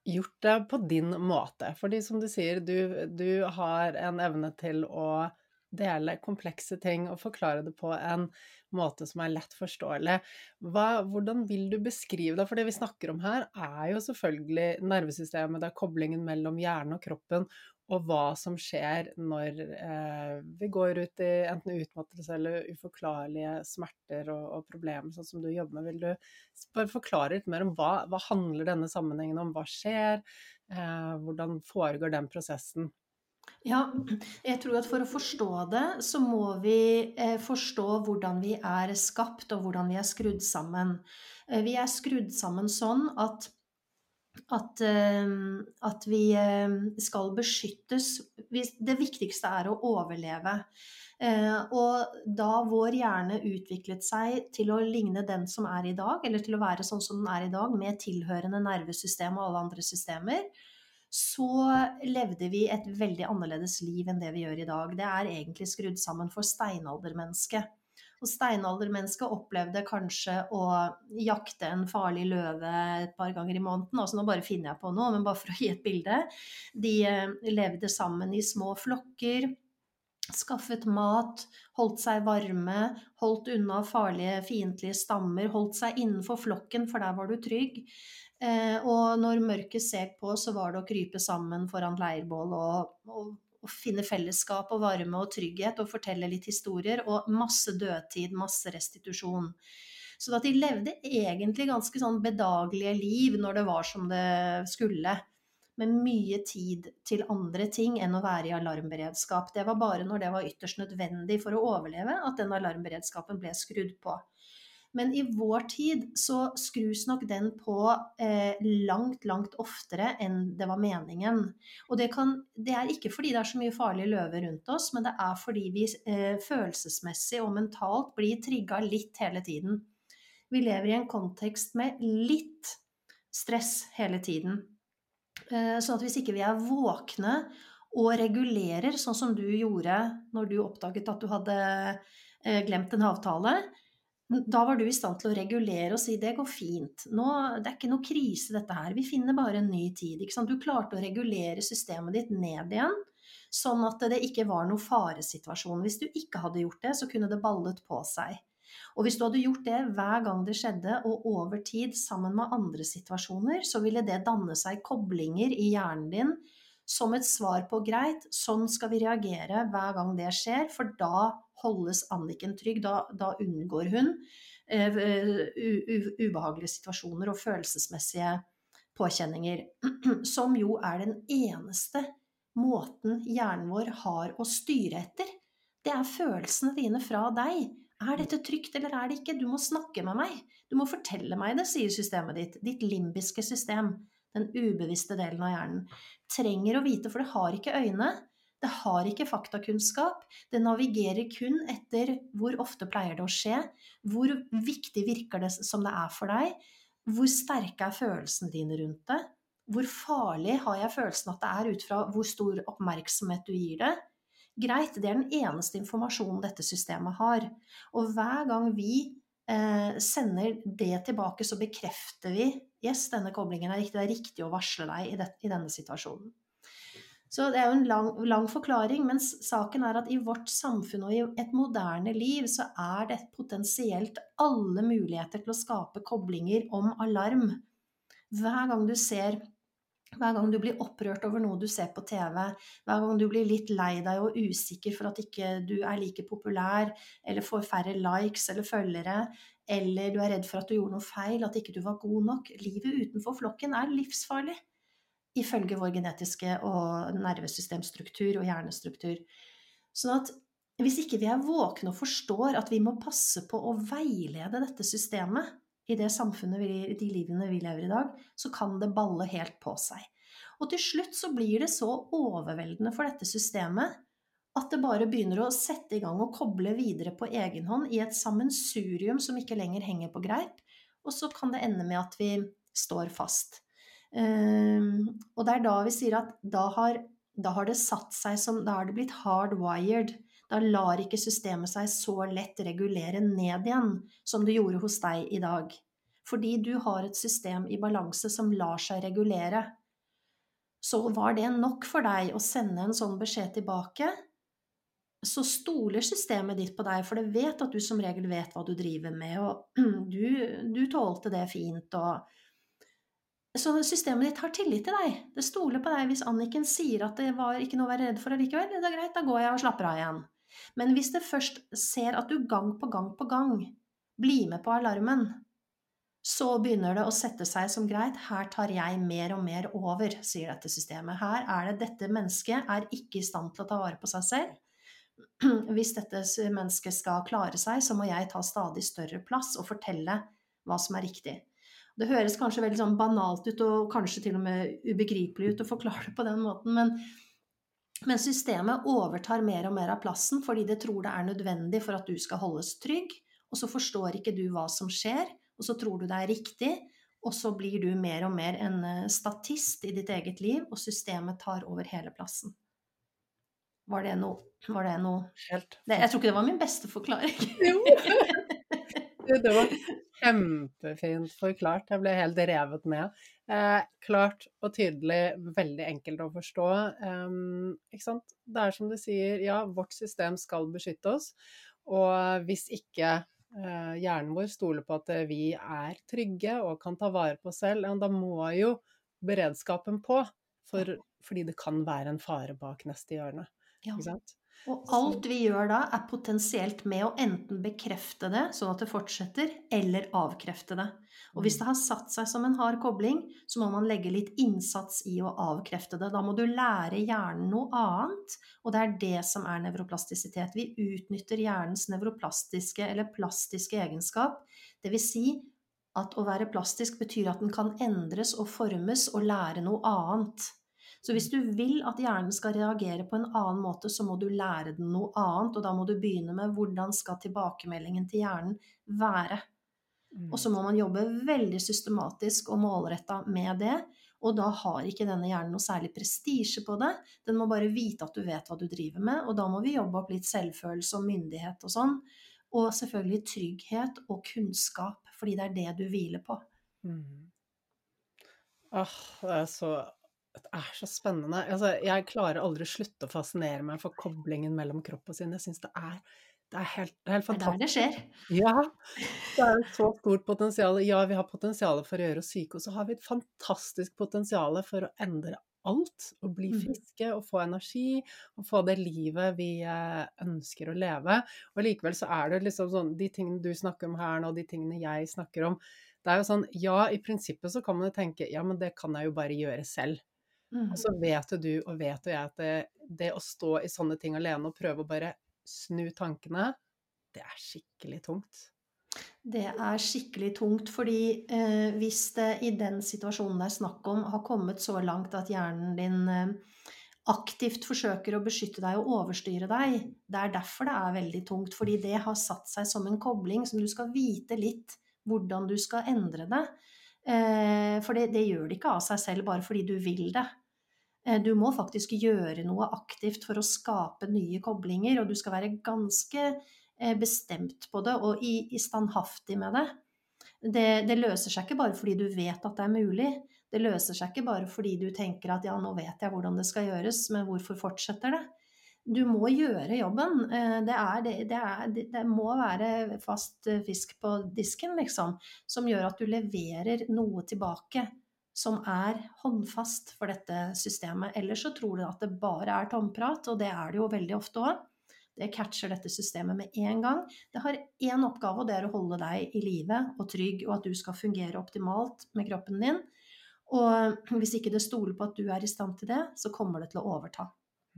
gjort det på din måte? Fordi som du sier, du, du, har en evne til å dele komplekse ting og forklare det på en måte som er lett forståelig. Hva, hvordan vil du beskrive det? For det vi snakker om her, er jo selvfølgelig nervesystemet, det er koblingen mellom hjernen og kroppen, og hva som skjer når eh, vi går ut i enten utmattelse eller uforklarlige smerter og, og, problemer, sånn som du jobber med. Vil du bare forklare litt mer om hva, hva handler denne sammenhengen om? Hva skjer? Eh, hvordan foregår den prosessen? Ja, jeg tror at for å forstå det, så må vi eh, forstå hvordan vi er skapt, og hvordan vi er skrudd sammen. Eh, vi er skrudd sammen sånn at at, eh, at, vi eh, skal beskyttes. Det viktigste er å overleve. Eh, og da vår hjerne utviklet seg til å ligne den som er i dag, eller til å være sånn som den er i dag, med tilhørende nervesystem og alle andre systemer, så levde vi et veldig annerledes liv enn det vi gjør i dag. Det er egentlig skrudd sammen for steinaldermennesket. Og steinaldermennesket opplevde kanskje å jakte en farlig løve et par ganger i måneden. Altså nå bare finner jeg på noe, men bare for å gi et bilde. De eh, levde sammen i små flokker. Skaffet mat, holdt seg varme, holdt unna farlige, fiendtlige stammer, holdt seg innenfor flokken, for der var du trygg. Eh, og når mørket seg på, så var det å krype sammen foran leirbål og, og å finne fellesskap og varme og trygghet og fortelle litt historier. Og masse dødtid, masse restitusjon. Så at de levde egentlig ganske sånn bedagelige liv når det var som det skulle. Med mye tid til andre ting enn å være i alarmberedskap. Det var bare når det var ytterst nødvendig for å overleve at den alarmberedskapen ble skrudd på. Men i vår tid så skrus nok den på eh, langt, langt oftere enn det var meningen. Og det, kan, det, er ikke fordi det er så mye farlige løver rundt oss, men det er fordi vi eh, følelsesmessig og mentalt blir trigga litt hele tiden. Vi lever i en kontekst med litt stress hele tiden. Eh, sånn at hvis ikke vi er våkne og regulerer, sånn som du gjorde når du oppdaget at du hadde eh, glemt en avtale, da var du i stand til å regulere og si det går fint. Nå, det er ikke noe krise dette her. Vi finner bare en ny tid. Du klarte å regulere systemet ditt ned igjen, sånn at det ikke var noen faresituasjon. Hvis du ikke hadde gjort det, så kunne det ballet på seg. Og hvis du hadde gjort det hver gang det skjedde, og over tid sammen med andre situasjoner, så ville det danne seg koblinger i hjernen din som et svar på greit, sånn skal vi reagere hver gang det skjer, for da holdes Anniken trygg. Da, da unngår hun uh, ubehagelige situasjoner og følelsesmessige påkjenninger. Som jo er den eneste måten hjernen vår har å styre etter. Det er følelsene dine fra deg. Er dette trygt, eller er det ikke? Du må snakke med meg. Du må fortelle meg det, sier systemet ditt. Ditt limbiske system, den ubevisste delen av hjernen. Trenger å vite, for det har ikke øyne. Det har ikke faktakunnskap. Det navigerer kun etter hvor ofte pleier det å skje, hvor viktig virker det som det er for deg, hvor sterke er følelsene dine rundt det, hvor farlig har jeg følelsen at det er ut fra hvor stor oppmerksomhet du gir det. Greit, det er den eneste informasjonen dette systemet har. Og hver gang vi eh, sender det tilbake, så bekrefter vi yes, denne koblingen er riktig, det er riktig å varsle deg i, det, i denne situasjonen. Så det er jo en lang, lang, forklaring, men saken er at i vårt samfunn og i et moderne liv så er det potensielt alle muligheter til å skape koblinger om alarm. Hver gang du ser hver gang du blir opprørt over noe du ser på TV, hver gang du blir litt lei deg og usikker for at ikke du er like populær, eller får færre likes eller følgere, eller du er redd for at du gjorde noe feil, at ikke du var god nok Livet utenfor flokken er livsfarlig, ifølge vår genetiske og nervesystemstruktur og hjernestruktur. Sånn at hvis ikke vi er våkne og forstår at vi må passe på å veilede dette systemet, i det samfunnet, vi, de livene vi lever i dag, så kan det balle helt på seg. Og til slutt så blir det så overveldende for dette systemet at det bare begynner å sette i gang og koble videre på egen hånd i et sammensurium som ikke lenger henger på greip, og så kan det ende med at vi står fast. Um, og det er da vi sier at da har, da har det satt seg som Da har det blitt hardwired. Da lar ikke systemet seg så lett regulere ned igjen som det gjorde hos deg i dag. Fordi du har et system i balanse som lar seg regulere. Så var det nok for deg å sende en sånn beskjed tilbake, så stoler systemet ditt på deg, for det vet at du som regel vet hva du driver med, og du, du tålte det fint, og Så systemet ditt har tillit til deg. Det stoler på deg hvis Anniken sier at det var ikke noe å være redd for allikevel. Det er greit, da går jeg og slapper av igjen. Men hvis det først ser at du gang på gang på gang blir med på alarmen, så begynner det å sette seg som greit, her tar jeg mer og mer over, sier dette systemet. Her er det dette mennesket er ikke i stand til å ta vare på seg selv. Hvis dette mennesket skal klare seg, så må jeg ta stadig større plass og fortelle hva som er riktig. Det høres kanskje veldig sånn banalt ut og kanskje til og med ubegripelig ut å forklare det på den måten, men men systemet overtar mer og mer av plassen fordi det tror det er nødvendig for at du skal holdes trygg, og så forstår ikke du hva som skjer, og så tror du det er riktig, og så blir du mer og mer en eh, statist i ditt eget liv, og systemet tar over hele plassen. Var det noe, var det noe Helt. Det, Jeg tror ikke det var min beste forklaring. Jo! Det var kjempefint forklart. Jeg ble helt revet med. Eh, klart og tydelig, veldig enkelt å forstå. Um, ikke sant? Det er som du sier, ja, vårt system skal beskytte oss. Og hvis ikke eh, hjernen vår stoler på at vi er trygge og kan ta vare på oss selv, da må jo beredskapen på. For, fordi det kan være en fare bak neste hjørne. Ikke sant? Og alt vi gjør da, er potensielt med å enten bekrefte det, sånn at det fortsetter, eller avkrefte det. Og hvis mm. det har satt seg som en hard kobling, så må man legge litt innsats i å avkrefte det. Da må du lære hjernen noe annet, og det er det som er nevroplastisitet. Vi utnytter hjernens nevroplastiske eller plastiske egenskap. Det vil si at å være plastisk betyr at den kan endres og formes og lære noe annet. Så hvis du vil at hjernen skal reagere på en annen måte, så må du lære den noe annet, og da må du begynne med hvordan skal tilbakemeldingen til hjernen være. Og så må man jobbe veldig systematisk og målretta med det. Og da har ikke denne hjernen noe særlig prestisje på det. Den må bare vite at du vet hva du driver med, og da må vi jobbe opp litt selvfølelse og myndighet og sånn. Og selvfølgelig trygghet og kunnskap, fordi det er det du hviler på. Mm. Åh, det er så det er så spennende. Altså, jeg klarer aldri å slutte å fascinere meg for koblingen mellom kropp og sinn. Jeg syns det det er helt, helt fantastisk. Det er der det skjer. Ja. Det er et så stort potensial. Ja, vi har potensial for å gjøre oss syke, og så har vi et fantastisk potensial for å endre alt. Og bli mm. friske og få energi og få det livet vi eh, ønsker å leve. Og likevel så er det liksom sånn De tingene du snakker om her nå, de tingene jeg snakker om Det er jo sånn Ja, i prinsippet så kan man jo tenke Ja, men det kan jeg jo bare gjøre selv. Mm. Og så vet jo du og vet jo jeg at det, det, å stå i sånne ting alene og prøve å bare snu tankene, det er skikkelig tungt. Det er skikkelig tungt, fordi eh, hvis det i den situasjonen det er snakk om, har kommet så langt at hjernen din eh, aktivt forsøker å beskytte deg og overstyre deg, det er derfor det er veldig tungt. Fordi det har satt seg som en kobling som du skal vite litt hvordan du skal endre det. Eh, for det, det gjør det ikke av seg selv bare fordi du vil det. Eh, du må faktisk gjøre noe aktivt for å skape nye koblinger, og du skal være ganske eh, bestemt på det og i, standhaftig med det. det. Det løser seg ikke bare fordi du vet at det er mulig. Det løser seg ikke bare fordi du tenker at ja, nå vet jeg hvordan det skal gjøres, men hvorfor fortsetter det? Du må gjøre jobben. Eh, det, er, det, er, det, må være fast fisk på disken, liksom, som gjør at du leverer noe tilbake som er håndfast for dette systemet. Ellers så tror du at det bare er tomprat, og det er det jo veldig ofte òg. Det catcher dette systemet med en gang. Det har én oppgave, og det er å holde deg i live og trygg, og at du skal fungere optimalt med kroppen din. Og hvis ikke det stoler på at du er i stand til det, så kommer det til å overta.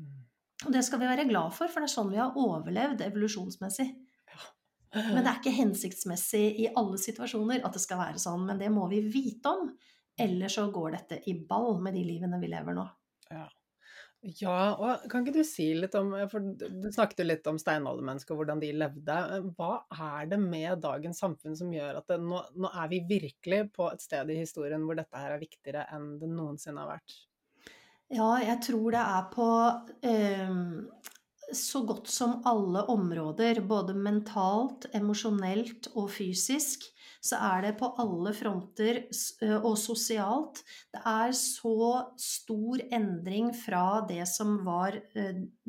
Mm. Og det skal vi være glad for, for det er sånn vi har overlevd evolusjonsmessig. Men det er ikke hensiktsmessig i alle situasjoner at det skal være sånn, men det må vi vite om. Ellers så går dette i ball med de livene vi lever nå. Ja. ja og kan ikke du si litt om For du snakket jo litt om steinaldermennesket og hvordan de levde. Hva er det med dagens samfunn som gjør at det, nå, nå er vi virkelig på et sted i historien hvor dette her er viktigere enn det noensinne har vært? Ja, jeg tror det er på eh, så godt som alle områder, både mentalt, emosjonelt og fysisk, så er det på alle fronter og sosialt. Det er så stor endring fra det som, var,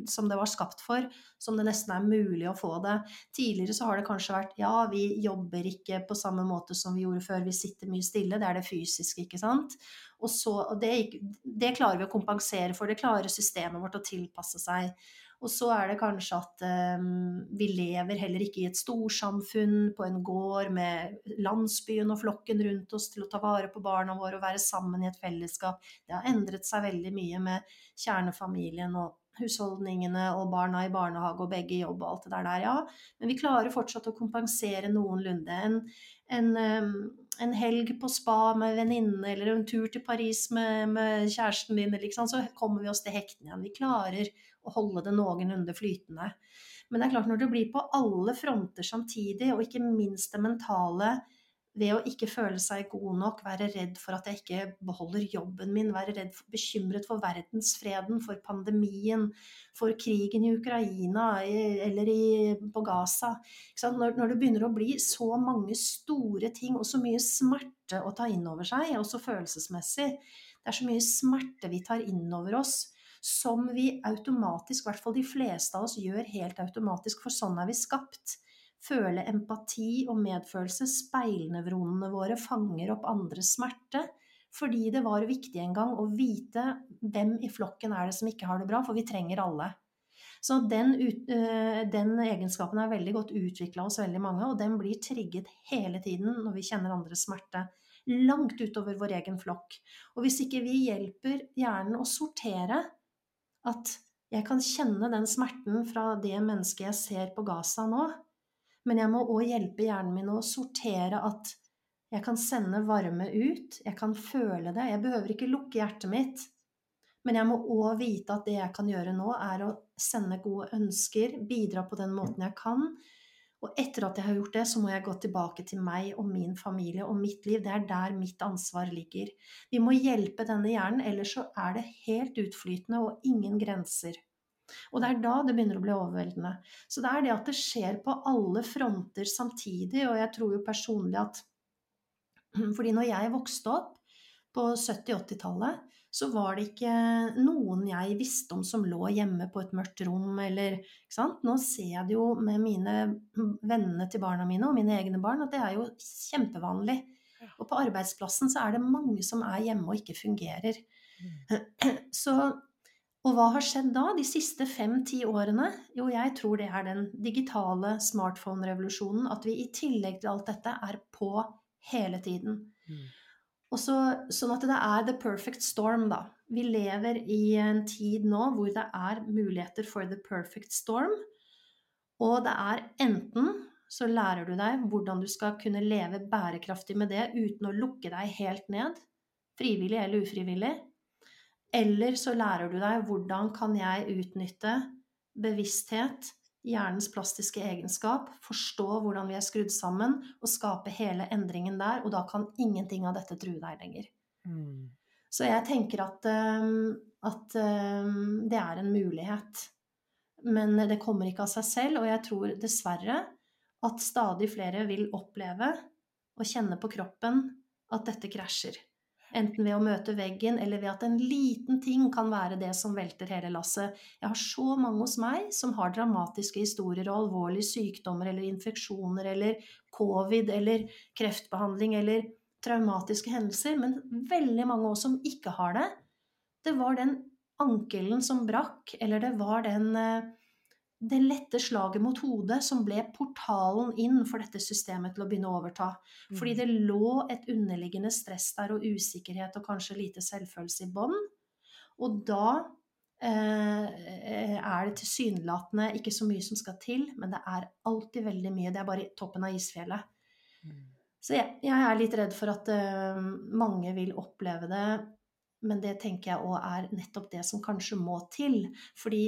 som det var skapt for, som det nesten er mulig å få det. Tidligere så har det kanskje vært ja, vi jobber ikke på samme måte som vi gjorde før, vi sitter mye stille. Det er det fysiske, ikke sant. Og, så, og det, det klarer vi å kompensere for, det klarer systemet vårt å tilpasse seg. Og så er det kanskje at um, vi lever heller ikke i et storsamfunn på en gård med landsbyen og flokken rundt oss til å ta vare på barna våre og være sammen i et fellesskap. Det har endret seg veldig mye med kjernefamilien og husholdningene og barna i barnehage og begge i jobb og alt det der, ja. Men vi klarer fortsatt å kompensere noenlunde. En, en, en helg på spa med venninne eller en tur til Paris med, med kjæresten din, liksom, så kommer vi oss til hektene igjen. Vi klarer å holde det noenlunde flytende. Men det er klart, når du blir på alle fronter samtidig, og ikke minst det mentale, ved å ikke føle seg god nok, være redd for at jeg ikke beholder jobben min, være redd for, bekymret for verdensfreden, for pandemien, for krigen i Ukraina eller i, på Gaza. Når, når, det begynner å bli så mange store ting og så mye smerte å ta inn over seg, også følelsesmessig, det er så mye smerte vi tar inn over oss som vi automatisk, i hvert fall de fleste av oss, gjør helt automatisk, for sånn er vi skapt. Føle empati og medfølelse, speilnevronene våre fanger opp andres smerte. Fordi det var viktig en gang å vite hvem i flokken er det som ikke har det bra, for vi trenger alle. Så den, øh, den egenskapen er veldig godt utvikla hos veldig mange, og den blir trigget hele tiden når vi kjenner andres smerte. Langt utover vår egen flokk. Og hvis ikke vi hjelper hjernen å sortere at jeg kan kjenne den smerten fra det mennesket jeg ser på Gaza nå, men jeg må òg hjelpe hjernen min å sortere at jeg kan sende varme ut, jeg kan føle det, jeg behøver ikke lukke hjertet mitt. Men jeg må òg vite at det jeg kan gjøre nå, er å sende gode ønsker, bidra på den måten jeg kan, og etter at jeg har gjort det, så må jeg gå tilbake til meg og min familie og mitt liv. Det er der mitt ansvar ligger. Vi må hjelpe denne hjernen, ellers så er det helt utflytende og ingen grenser. Og det er da det begynner å bli overveldende. Så det er det at det skjer på alle fronter samtidig, og jeg tror jo personlig at Fordi når jeg vokste opp på 70-80-tallet, så var det ikke noen jeg visste om som lå hjemme på et mørkt rom, eller ikke sant. Nå ser jeg det jo med mine vennene til barna mine og mine egne barn, at det er jo kjempevanlig. Og på arbeidsplassen så er det mange som er hjemme og ikke fungerer. Mm. Så og hva har skjedd da, de siste fem-ti årene? Jo, jeg tror det er den digitale smartphone-revolusjonen. At vi i tillegg til alt dette er på hele tiden. Mm. Og så, sånn at det er the perfect storm, da. Vi lever i en tid nå hvor det er muligheter for the perfect storm. Og det er enten så lærer du deg hvordan du skal kunne leve bærekraftig med det uten å lukke deg helt ned, frivillig eller ufrivillig. Eller så lærer du deg hvordan kan jeg utnytte bevissthet, hjernens plastiske egenskap, forstå hvordan vi er skrudd sammen, og skape hele endringen der, og da kan ingenting av dette true deg lenger. Mm. Så jeg tenker at, um, at um, det er en mulighet. Men det kommer ikke av seg selv, og jeg tror dessverre at stadig flere vil oppleve og kjenne på kroppen at dette krasjer. Enten ved å møte veggen, eller ved at en liten ting kan være det som velter hele lasset. Jeg har så mange hos meg som har dramatiske historier og alvorlige sykdommer eller infeksjoner eller covid eller kreftbehandling eller traumatiske hendelser, men veldig mange også som ikke har det. Det var den ankelen som brakk, eller det var den eh, det lette slaget mot hodet som ble portalen inn for dette systemet til å begynne å overta. Fordi mm. det lå et underliggende stress der og usikkerhet og kanskje lite selvfølelse i bånn. Og da eh, er det tilsynelatende ikke så mye som skal til, men det er alltid veldig mye. Det er bare toppen av isfjellet. Mm. Så jeg, jeg, er litt redd for at eh, mange vil oppleve det, men det tenker jeg òg er nettopp det som kanskje må til. Fordi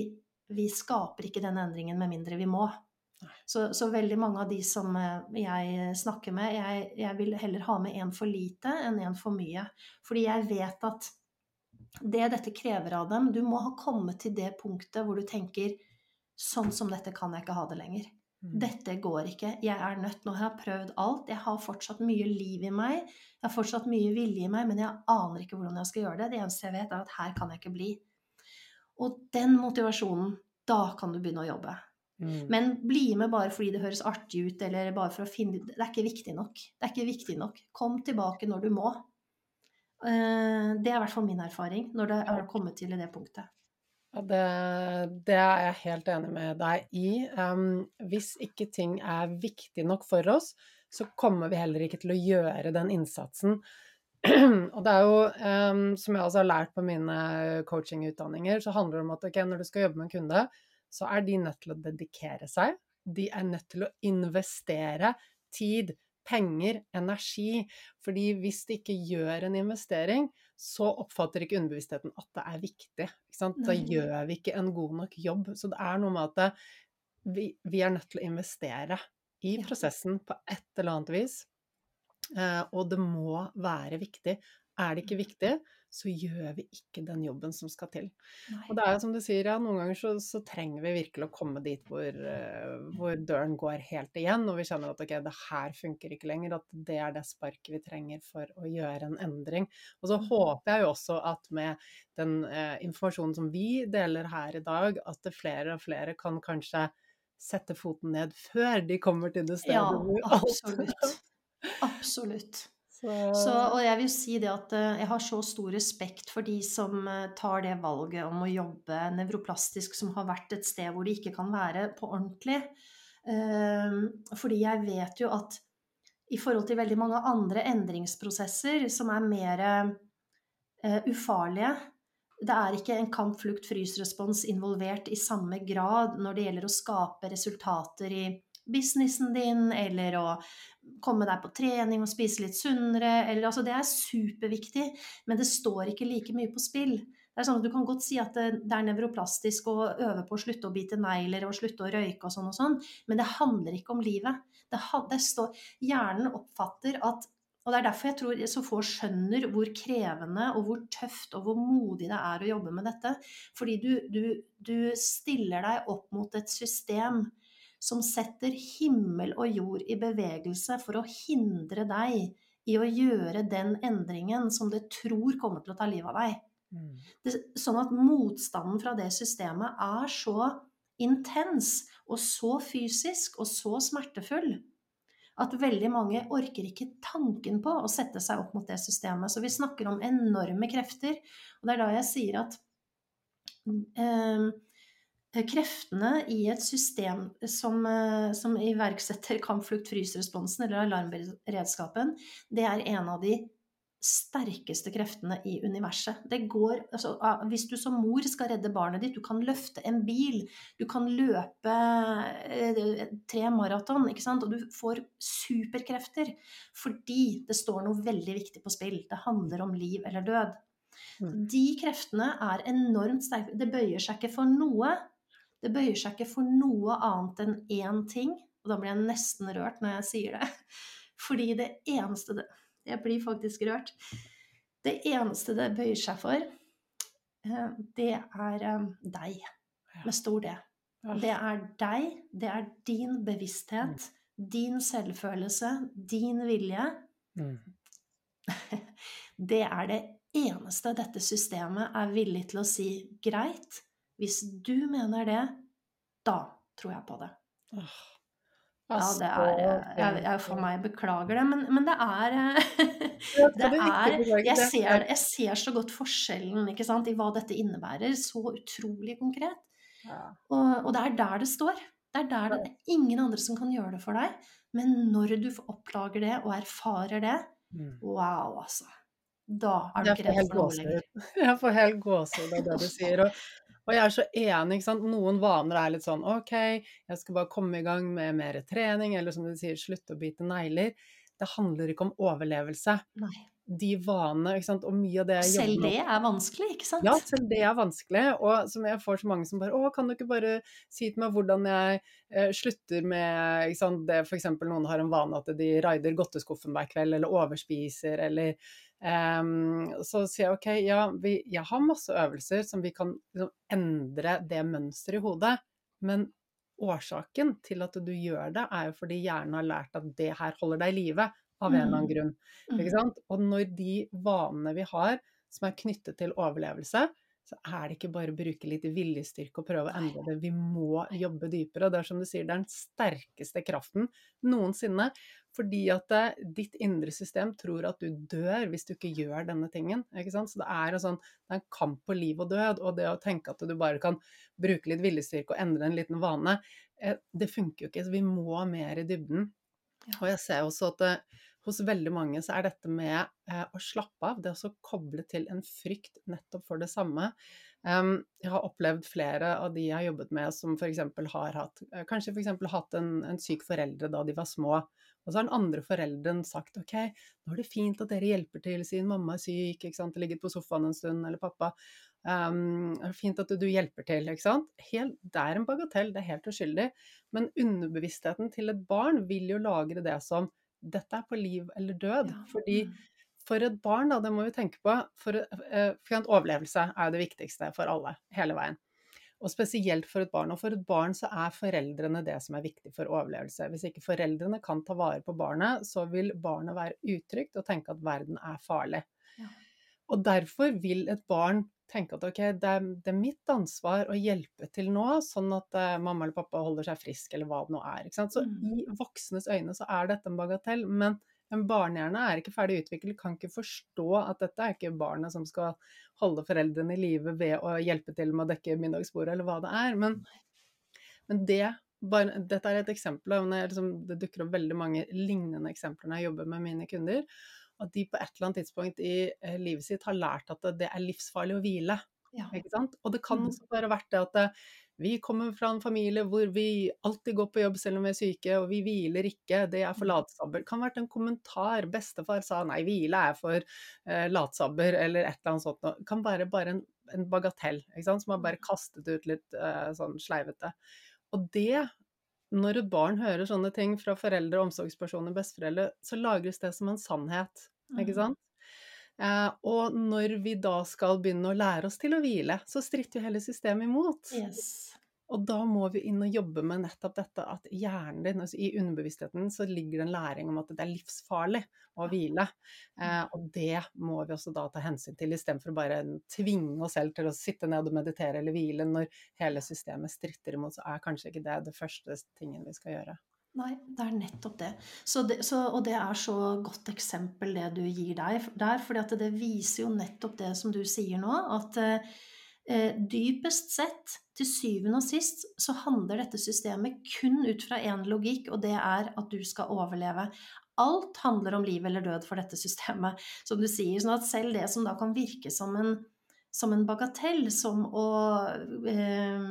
vi skaper ikke den endringen med mindre vi må. Så, så veldig mange av de som eh, jeg snakker med, jeg, jeg vil heller ha med en for lite enn en for mye. Fordi jeg vet at det dette krever av dem Du må ha kommet til det punktet hvor du tenker Sånn som dette kan jeg ikke ha det lenger. Mm. Dette går ikke. Jeg er nødt. Nå har jeg prøvd alt. Jeg har fortsatt mye liv i meg. Jeg har fortsatt mye vilje i meg, men jeg aner ikke hvordan jeg skal gjøre det. Det eneste jeg vet, er at her kan jeg ikke bli. Og den motivasjonen, da kan du begynne å jobbe. Mm. Men bli med bare fordi det høres artig ut, eller bare for å finne Det er ikke viktig nok. Det er ikke viktig nok. Kom tilbake når du må. Eh, det er i hvert fall min erfaring når det er kommet til det punktet. Ja, det, det, er jeg helt enig med deg i. Um, hvis ikke ting er viktig nok for oss, så kommer vi heller ikke til å gjøre den innsatsen. og det er jo, um, som jeg også har lært på mine coachingutdanninger, så handler det om at okay, når du skal jobbe med en kunde, så er de nødt til å dedikere seg. De er nødt til å investere tid, penger, energi. Fordi hvis de ikke gjør en investering, så oppfatter ikke underbevisstheten at det er viktig. Da gjør vi ikke en god nok jobb. Så det er noe med at vi, vi er nødt til å investere i prosessen på et eller annet vis. Eh, og det må være viktig. Er det ikke mm. viktig, så gjør vi ikke den jobben som skal til. Nei. Og det er jo som du sier, ja, noen ganger så, så trenger vi virkelig å komme dit hvor, uh, hvor, døren går helt igjen, og vi kjenner at ok, det her funker ikke lenger, at det er det sparket vi trenger for å gjøre en endring. Og så mm. håper jeg jo også at med den eh, informasjonen som vi deler her i dag, at flere og flere kan kanskje sette foten ned før de kommer til det stedet ja, hvor absolutt. Absolutt. Så... Så, og jeg vil si det at eh, jeg har så stor respekt for de som eh, tar det valget om å jobbe nevroplastisk, som har vært et sted hvor de ikke kan være på ordentlig. Ehm, fordi jeg vet jo at i forhold til veldig mange andre endringsprosesser som er mer uh, ufarlige Det er ikke en kamp-flukt-frys-respons involvert i samme grad når det gjelder å skape resultater i businessen din, eller å komme deg på trening og spise litt sunnere. Eller, altså, det er superviktig, men det står ikke like mye på spill. Det er sånn at Du kan godt si at det, det er nevroplastisk å øve på å slutte å bite negler og slutte å røyke og sånn og sånn, men det handler ikke om livet. Det, det står, hjernen oppfatter at og Det er derfor jeg tror så få skjønner hvor krevende og hvor tøft og hvor modig det er å jobbe med dette. Fordi du, du, du stiller deg opp mot et system som setter himmel og jord i bevegelse for å hindre deg i å gjøre den endringen som det tror kommer til å ta livet av deg. Mm. Det, sånn at motstanden fra det systemet er så intens og så fysisk og så smertefull at veldig mange orker ikke tanken på å sette seg opp mot det systemet. Så vi snakker om enorme krefter. Og det er da jeg sier at eh, kreftene i et system som, eh, som iverksetter kampflukt-frys-responsen, eller alarmberedskapen, det er en av de sterkeste kreftene i universet. Det går, altså, hvis du som mor skal redde barnet ditt, du kan løfte en bil, du kan løpe eh, tre maraton, ikke sant? og du får superkrefter fordi det står noe veldig viktig på spill. Det handler om liv eller død. Mm. De kreftene er enormt sterke. Det bøyer seg ikke for noe. Det bøyer seg ikke for noe annet enn én ting. Og da blir jeg nesten rørt når jeg sier det. Fordi det eneste det jeg blir faktisk rørt. Det eneste det bøyer seg for, eh, det er eh, deg, med stor D. Det er deg, det er din bevissthet, mm. din selvfølelse, din vilje. Mm. Det er det eneste dette systemet er villig til å si greit. Hvis du mener det, da tror jeg på det. Ja, det er Jeg, jeg for meg beklager det, men, men det er Det er jeg ser, jeg ser, så godt forskjellen ikke sant, i hva dette innebærer, så utrolig konkret. Og, og det er der det står. Det er der det er ingen andre som kan gjøre det for deg. Men når du oppdager det og erfarer det, mm. wow, altså. Da er du ikke redd for noe lenger. Jeg får helt gåsehud av det du sier. Og, og jeg er så enig. ikke sant? Noen vaner er litt sånn OK, jeg skal bare komme i gang med mer trening, eller som du sier, slutte å bite negler. Det handler ikke om overlevelse. Nei. De vanene, ikke sant, og mye av det jeg Selv det er vanskelig, ikke sant? Ja, selv det er vanskelig. Og som jeg får så mange som bare Å, kan du ikke bare si til meg hvordan jeg eh, slutter med ikke sant, det f.eks. noen har en vane at de raider godteskuffen hver kveld, eller overspiser, eller Um, så sier jeg ok, ja, vi, jeg har masse øvelser som vi kan liksom, endre det mønsteret i hodet, men årsaken til at du gjør det, er jo fordi hjernen har lært at det her holder deg i live av en eller annen mm. grunn. Mm. sant? Og når de vanene vi har som er knyttet til overlevelse, så er det ikke bare å bruke litt viljestyrke og prøve å endre det. Vi må jobbe dypere. Og det er som du sier, det er den sterkeste kraften noensinne. Fordi at eh, ditt indre system tror at du dør hvis du ikke gjør denne tingen. ikke sant? Så det er, en sånn, det er en kamp på liv og død. Og det å tenke at du bare kan bruke litt viljestyrke og endre en liten vane, eh, det funker jo ikke. Så vi må mer i dybden. Og jeg ser også at eh, hos veldig mange så er dette med eh, å slappe av, det å koble til en frykt nettopp for det samme. Um, jeg har opplevd flere av de jeg har jobbet med som f.eks. har hatt eh, kanskje eksempel, hatt en, en, syk foreldre da de var små. Og så har den andre forelderen sagt ok, nå er det fint at dere hjelper til siden mamma er syk, ikke sant, ligget på sofaen en stund, eller pappa. Um, det er fint at du, du hjelper til, ikke sant. Helt, det er en bagatell, det er helt uskyldig. Men underbevisstheten til et barn vil jo lagre det som dette er på liv eller død. Ja. Fordi mm. for et barn, da, det må vi tenke på, for, for en overlevelse er det viktigste for alle, hele veien. Og spesielt for et barn. Og for et barn så er foreldrene det som er viktig for overlevelse. Hvis ikke foreldrene kan ta vare på barnet, så vil barnet være utrygt og tenke at verden er farlig. Ja. Og derfor vil et barn tenke at ok, det er, det er, mitt ansvar å hjelpe til nå, sånn at uh, mamma eller pappa holder seg frisk, eller hva det nå er. Så mm. i voksnes øyne så er dette en bagatell, men en barnehjerne er ikke ferdig utviklet, kan ikke forstå at dette er ikke barnet som skal holde foreldrene i live ved å hjelpe til med å dekke middagsbordet, eller hva det er. Men, men det, bare, dette er et eksempel, og liksom, det dukker opp veldig mange lignende eksempler når jeg jobber med mine kunder at de på et eller annet tidspunkt i eh, livet sitt har lært at det er livsfarlig å hvile. Ja. Og det kan mm. også være verdt det at eh, vi kommer fra en familie hvor vi alltid går på jobb selv om vi er syke, og vi hviler ikke, det er for latsabber. Det Kan vært en kommentar. Bestefar sa nei, hvile er for eh, latsabber, eller et eller annet sånt. Det kan være bare en, en bagatell, som har bare mm. kastet ut litt eh, sånn sleivete. Og det når et barn hører sånne ting fra foreldre, omsorgspersoner, besteforeldre, så lagres det som en sannhet, ikke mm. sant? Eh, og når vi da skal begynne å lære oss til å hvile, så stritter jo hele systemet imot. Yes. Og da må vi inn og jobbe med nettopp dette at hjernen din, altså i underbevisstheten, så ligger det en læring om at det er livsfarlig å hvile. Eh, og det må vi også da ta hensyn til, istedenfor bare tvinge oss selv til å sitte ned og meditere eller hvile. Når hele systemet stritter imot, så er kanskje ikke det det første tingen vi skal gjøre. Nei, det er nettopp det. Så det så, og det er så godt eksempel det du gir deg der, for det viser jo nettopp det som du sier nå, at Eh, dypest sett, til syvende og sist, så handler dette systemet kun ut fra én logikk, og det er at du skal overleve. alt handler om liv eller død for dette systemet, som du sier. Sånn at selv det som da kan virke som en som en bagatell, som å, eh,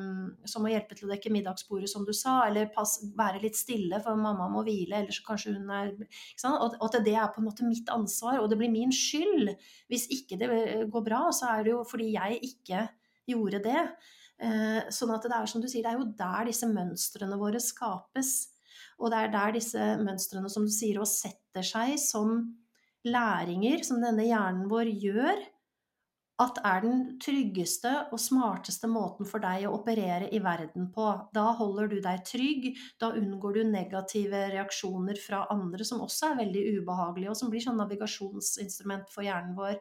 som å, hjelpe til å dekke middagsbordet, som du sa, eller pass, være litt stille, for mamma må hvile, eller så kanskje hun er og, at det er på en måte mitt ansvar, og det blir min skyld. Hvis ikke det går bra, så er det jo fordi jeg ikke gjorde det. Eh, sånn at det er som du sier, det er jo der disse mønstrene våre skapes. Og det er der disse mønstrene, som du sier, og setter seg som læringer som denne hjernen vår gjør at er den tryggeste og smarteste måten for deg å operere i verden på. Da holder du deg trygg, da unngår du negative reaksjoner fra andre som også er veldig ubehagelige, og som blir sånn navigasjonsinstrument for hjernen vår.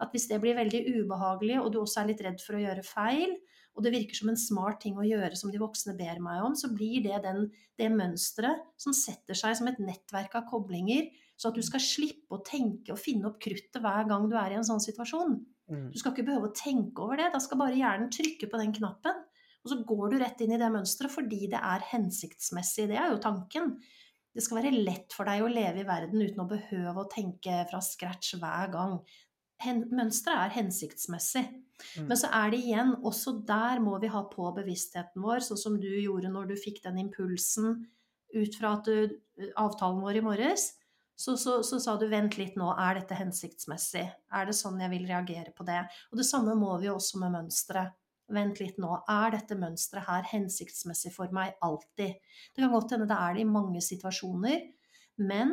At hvis det blir veldig ubehagelig, og du også er litt redd for å gjøre feil, og det virker som en smart ting å gjøre som de voksne ber meg om, så blir det den, det mønsteret som setter seg som et nettverk av koblinger, så at du skal slippe å tenke og finne opp kruttet hver gang du er i en sånn situasjon. Mm. Du skal ikke behøve å tenke over det. Da skal bare hjernen trykke på den knappen. Og så går du rett inn i det mønsteret fordi det er hensiktsmessig. Det er jo tanken. Det skal være lett for deg å leve i verden uten å behøve å tenke fra scratch hver gang. Mønsteret er hensiktsmessig. Mm. Men så er det igjen, også der må vi ha på bevisstheten vår, sånn som du gjorde når du fikk den impulsen ut fra du, avtalen vår i morges så, så, så, sa du vent litt nå, er dette hensiktsmessig? Er det sånn jeg vil reagere på det? Og det samme må vi også med mønsteret. Vent litt nå, er dette mønsteret her hensiktsmessig for meg alltid? Det kan godt hende det er det i mange situasjoner, men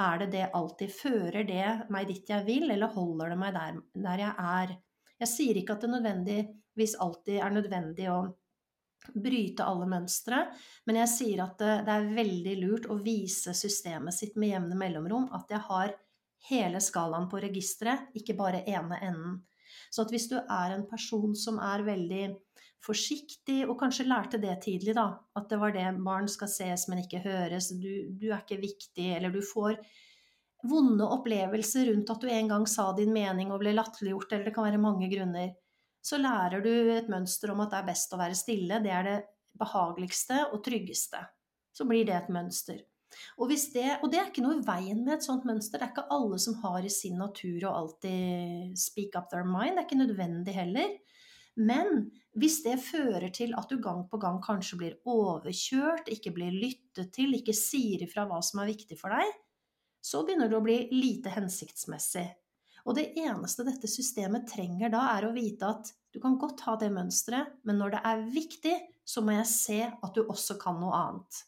er det det alltid? Fører det meg dit jeg vil, eller holder det meg der, der jeg er? Jeg sier ikke at det nødvendigvis alltid er nødvendig å bryte alle mønstre. Men jeg sier at det, det, er veldig lurt å vise systemet sitt med jevne mellomrom at jeg har hele skalaen på registeret, ikke bare ene enden. Så at hvis du er en person som er veldig forsiktig, og kanskje lærte det tidlig, da, at det var det barn skal ses, men ikke høres, du, du er ikke viktig, eller du får vonde opplevelser rundt at du en gang sa din mening og ble latterliggjort, eller det kan være mange grunner så lærer du et mønster om at det er best å være stille. Det er det behageligste og tryggeste. Så blir det et mønster. Og, det, og, det, er ikke noe i veien med et sånt mønster. Det er ikke alle som har i sin natur å alltid speak up their mind. Det er ikke nødvendig heller. Men hvis det fører til at du gang på gang kanskje blir overkjørt, ikke blir lyttet til, ikke sier ifra hva som er viktig for deg, så begynner det å bli lite hensiktsmessig. Og det eneste dette systemet trenger da, er å vite at du kan godt ha det mønsteret, men når det er viktig, så må jeg se at du også kan noe annet.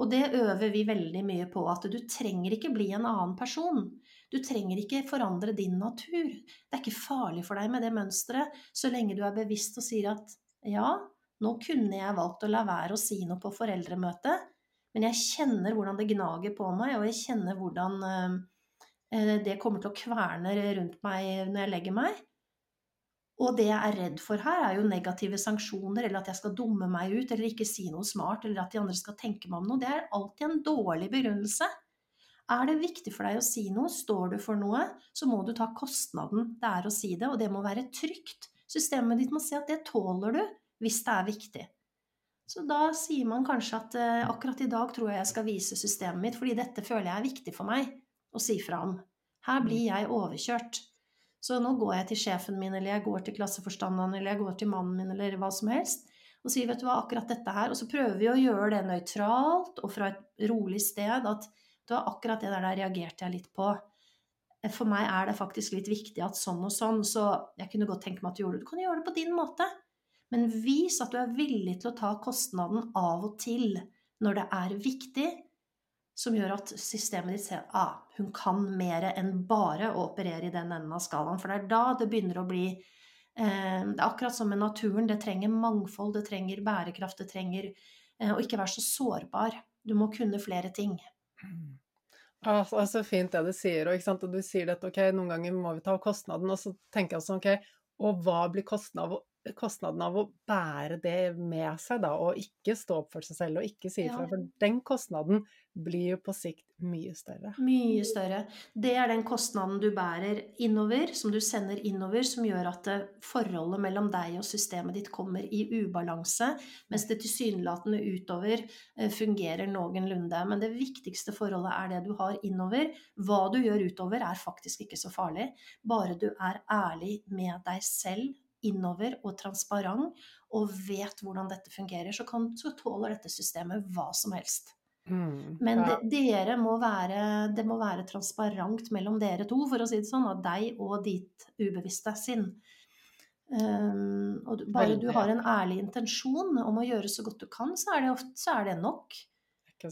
Og det øver vi veldig mye på, at du trenger ikke bli en annen person. Du trenger ikke forandre din natur. Det er ikke farlig for deg med det mønsteret, så lenge du er bevisst og sier at ja, nå kunne jeg valgt å la være å si noe på foreldremøtet, men jeg kjenner hvordan det gnager på meg, og jeg kjenner hvordan Eh, det kommer til å kverne rundt meg når jeg legger meg. Og det jeg er redd for her, er jo negative sanksjoner, eller at jeg skal dumme meg ut, eller ikke si noe smart, eller at de andre skal tenke meg om noe. Det er alltid en dårlig begrunnelse. Er det viktig for deg å si noe, står du for noe, så må du ta kostnaden det er å si det, og det må være trygt. Systemet ditt må si at det tåler du, hvis det er viktig. Så da sier man kanskje at eh, akkurat i dag tror jeg jeg skal vise systemet mitt, fordi dette føler jeg er viktig for meg og si fra om. Her blir jeg overkjørt. Så nå går jeg til sjefen min, eller jeg går til klasseforstanderen, eller jeg går til mannen min, eller hva som helst, og sier 'vet du hva, akkurat dette her', og så prøver vi å gjøre det nøytralt og fra et rolig sted, at du var akkurat det der, der reagerte jeg litt på. For meg er det faktisk litt viktig at sånn og sånn, så jeg kunne godt tenke meg at du gjorde det. Du kan gjøre det på din måte, men vis at du er villig til å ta kostnaden av og til når det er viktig, som gjør at systemet ditt ser ah, hun kan mer enn bare å operere i den enden av skalaen. For det er da det begynner å bli eh, Det er akkurat som med naturen. Det trenger mangfold, det trenger bærekraft, det trenger eh, å ikke være så sårbar. Du må kunne flere ting. Ah, så fint det du sier. Og, og, du sier at ok, noen ganger må vi ta kostnaden. Og så tenker jeg sånn, ok, og hva blir kostnaden kostnaden av å bære det med seg, da, og ikke stå opp for seg selv og ikke si ifra. Ja. For den kostnaden blir jo på sikt mye større. Mye større. Det er den kostnaden du bærer innover, som du sender innover, som gjør at forholdet mellom deg og systemet ditt kommer i ubalanse, mens det tilsynelatende utover eh, fungerer noenlunde. Men det viktigste forholdet er det du har innover. Hva du gjør utover er faktisk ikke så farlig, bare du er ærlig med deg selv innover og transparent og vet hvordan dette fungerer, så, kan, så tåler dette systemet hva som helst. Mm, Men ja. de, dere må være, det må være transparent mellom dere to, for å si det sånn, av deg og ditt ubevisste sinn. Um, og du, bare du har en ærlig intensjon om å gjøre så godt du kan, så er det, ofte, så er det nok.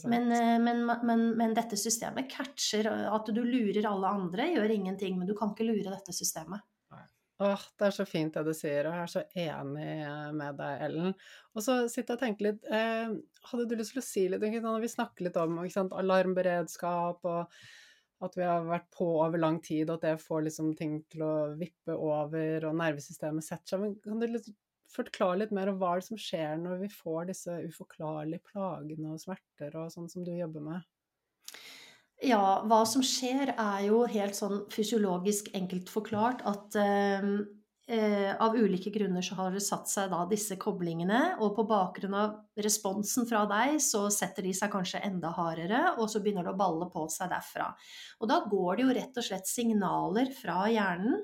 Men, eh, men, men, men dette systemet catcher at du lurer alle andre, gjør ingenting, men du kan ikke lure dette systemet. Åh, det er så fint det du sier, og jeg er så enig med deg, Ellen. Og så sitter jeg og tenker litt eh, Hadde du lyst til å si litt Når vi snakker litt om sant, alarmberedskap, og at vi har vært på over lang tid, og at det får liksom ting til å vippe over, og nervesystemet setter seg Men kan du forklare litt mer om hva det som skjer når vi får disse uforklarlige plagene og smerter og sånn som du jobber med? Ja, hva som skjer er jo helt sånn fysiologisk enkelt forklart at eh, eh, av ulike grunner så har det satt seg da disse koblingene, og på bakgrunn av responsen fra deg så setter de seg kanskje enda hardere, og så begynner det å balle på seg derfra. Og da går det jo rett og slett signaler fra hjernen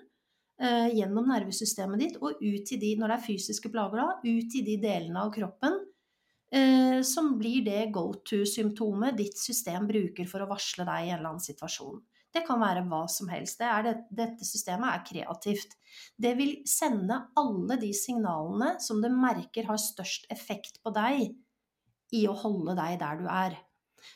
eh, gjennom nervesystemet ditt og ut til de, når det er fysiske plager da, ut til de delene av kroppen som blir det go to-symptomet ditt system bruker for å varsle deg i en eller annen situasjon. Det kan være hva som helst. Det det, dette systemet er kreativt. Det vil sende alle de signalene som det merker har størst effekt på deg i å holde deg der du er.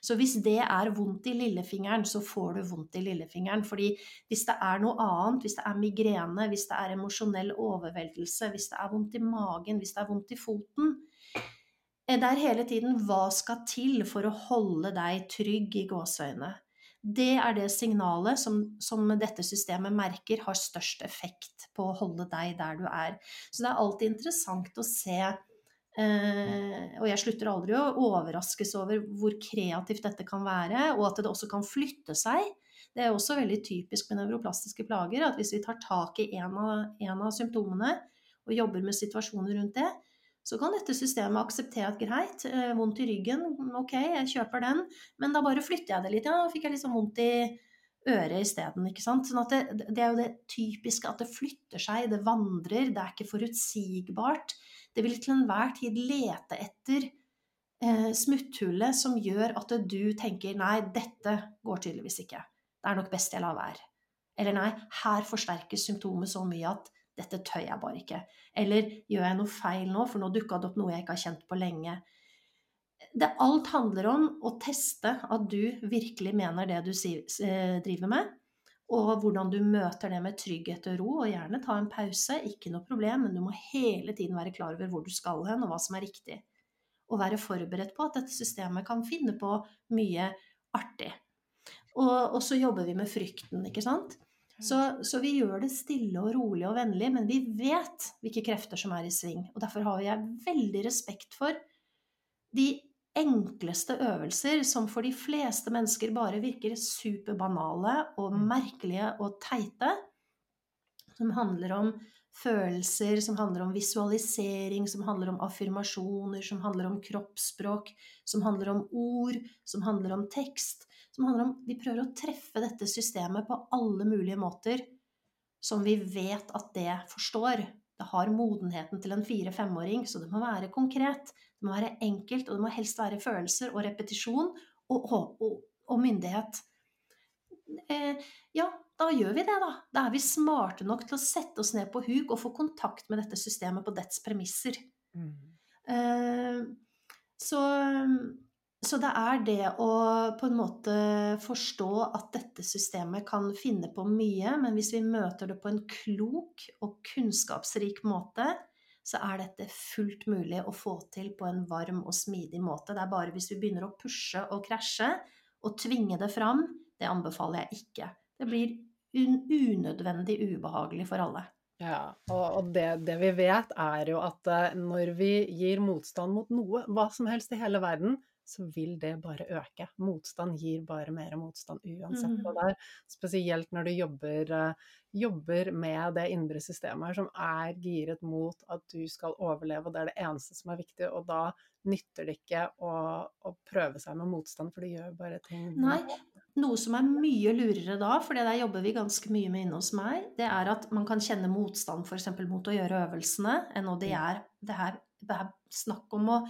Så hvis det er vondt i lillefingeren, så får du vondt i lillefingeren. Fordi hvis det er noe annet, hvis det er migrene, hvis det er emosjonell overveldelse, hvis det er vondt i magen, hvis det er vondt i foten, det er hele tiden hva skal til for å holde deg trygg i gåseøynene. Det er det signalet som, som, dette systemet merker har størst effekt på å holde deg der du er. Så det er alltid interessant å se eh, Og jeg slutter aldri å overraskes over hvor kreativt dette kan være, og at det også kan flytte seg. Det er også veldig typisk med nevroplastiske plager at hvis vi tar tak i en av, en av symptomene og jobber med situasjoner rundt det, så kan dette systemet akseptere at greit, eh, vondt i ryggen, ok, jeg kjøper den, men da bare flytter jeg det litt. Ja, da fikk jeg liksom vondt i øret isteden. Sånn at det, det er jo det typiske at det flytter seg, det vandrer, det er ikke forutsigbart. Det vil til enhver tid lete etter eh, smutthullet som gjør at du tenker nei, dette går tydeligvis ikke. Det er nok best jeg lar være. Eller nei, her forsterkes symptomet så mye at dette tør jeg bare ikke. Eller gjør jeg noe feil nå, for nå dukka det opp noe jeg ikke har kjent på lenge. Det, alt handler om å teste at du virkelig mener det du si, driver med, og hvordan du møter det med trygghet og ro, og gjerne ta en pause, ikke noe problem, men du må hele tiden være klar over hvor du skal hen, og hva som er riktig. Og være forberedt på at dette systemet kan finne på mye artig. Og, og så jobber vi med frykten, ikke sant. Så, så, vi gjør det stille og rolig og vennlig, men vi vet hvilke krefter som er i sving. Og derfor har jeg veldig respekt for de enkleste øvelser som for de fleste mennesker bare virker superbanale og merkelige og teite. Som handler om følelser, som handler om visualisering, som handler om affirmasjoner, som handler om kroppsspråk, som handler om ord, som handler om tekst. Som handler om Vi prøver å treffe dette systemet på alle mulige måter som vi vet at det forstår. Det har modenheten til en fire-femåring, så det må være konkret. Det må være enkelt, og det må helst være følelser og repetisjon og, og, og, og myndighet. Eh, ja, da gjør vi det, da. Da er vi smarte nok til å sette oss ned på huk og få kontakt med dette systemet på dets premisser. Mm. Uh, så, så, det er det å på en måte forstå at dette systemet kan finne på mye, men hvis vi møter det på en klok og kunnskapsrik måte, så er dette fullt mulig å få til på en varm og smidig måte. Det er bare hvis vi begynner å pushe og krasje og tvinge det fram, det anbefaler jeg ikke. Det blir un unødvendig ubehagelig for alle. Ja, og, det, det, vi vet, er jo at eh, når vi gir motstand mot noe, hva som helst i hele verden, så vil det bare øke. Motstand gir bare mer motstand uansett hva det er. Spesielt når du jobber, uh, jobber, med det indre systemet som er giret mot at du skal overleve, og det er det eneste som er viktig. Og da nytter det ikke å, å prøve seg med motstand, for det gjør bare ting Nei, noe som er mye lurere da, for det der jobber vi ganske mye med inne hos meg, det er at man kan kjenne motstand f.eks. mot å gjøre øvelsene, enn det er det her, det er snakk om å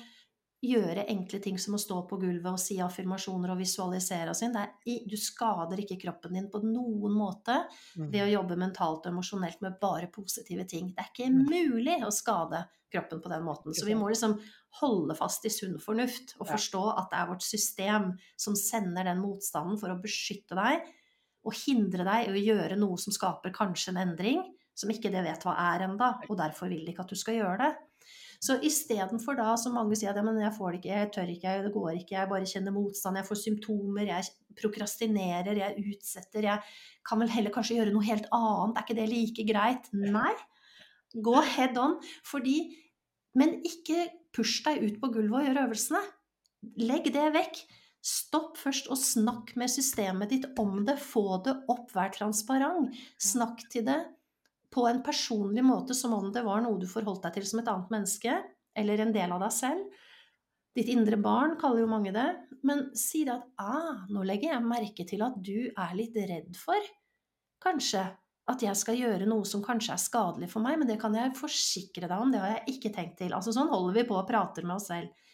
gjøre enkle ting som å stå på gulvet og si affirmasjoner og visualisere og sånn. Du skader ikke kroppen din på noen måte ved å mm. jobbe mentalt og emosjonelt med bare positive ting. Det er ikke mm. mulig å skade kroppen på den måten. Så vi må liksom holde fast i sunn fornuft og forstå at det er vårt system som sender den motstanden for å beskytte deg og hindre deg i å gjøre noe som skaper kanskje en endring, som ikke det vet hva er enda, og derfor vil de ikke at du skal gjøre det. Så istedenfor da, som mange sier at ja, men jeg får det ikke, jeg tør ikke, det går ikke, jeg bare kjenner motstand, jeg får symptomer, jeg prokrastinerer, jeg utsetter, jeg kan vel heller kanskje gjøre noe helt annet, er ikke det like greit? Nei. Gå head on. Fordi Men ikke push deg ut på gulvet og gjør øvelsene. Legg det vekk. Stopp først og snakk med systemet ditt om det. Få det opp, vær transparent. Snakk til det på en personlig måte, som om det var noe du forholdt deg til som et annet menneske, eller en del av deg selv. Ditt indre barn kaller jo mange det. Men si det at ah, nå legger jeg merke til at du er litt redd for kanskje at jeg skal gjøre noe som kanskje er skadelig for meg, men det kan jeg forsikre deg om, det har jeg ikke tenkt til. Altså sånn holder vi på og prater med oss selv.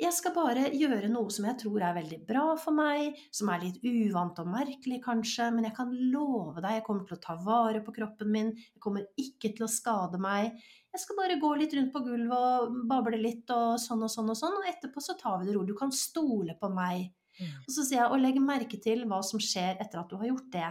Jeg skal bare gjøre noe som jeg tror er veldig bra for meg, som er litt uvant og merkelig kanskje, men jeg kan love deg, jeg kommer til å ta vare på kroppen min, jeg kommer ikke til å skade meg. Jeg skal bare gå litt rundt på gulvet og bable litt og sånn og sånn og sånn, og etterpå så tar vi det rolig. Du kan stole på meg. Mm. Og så sier jeg, og legg merke til hva som skjer etter at du har gjort det.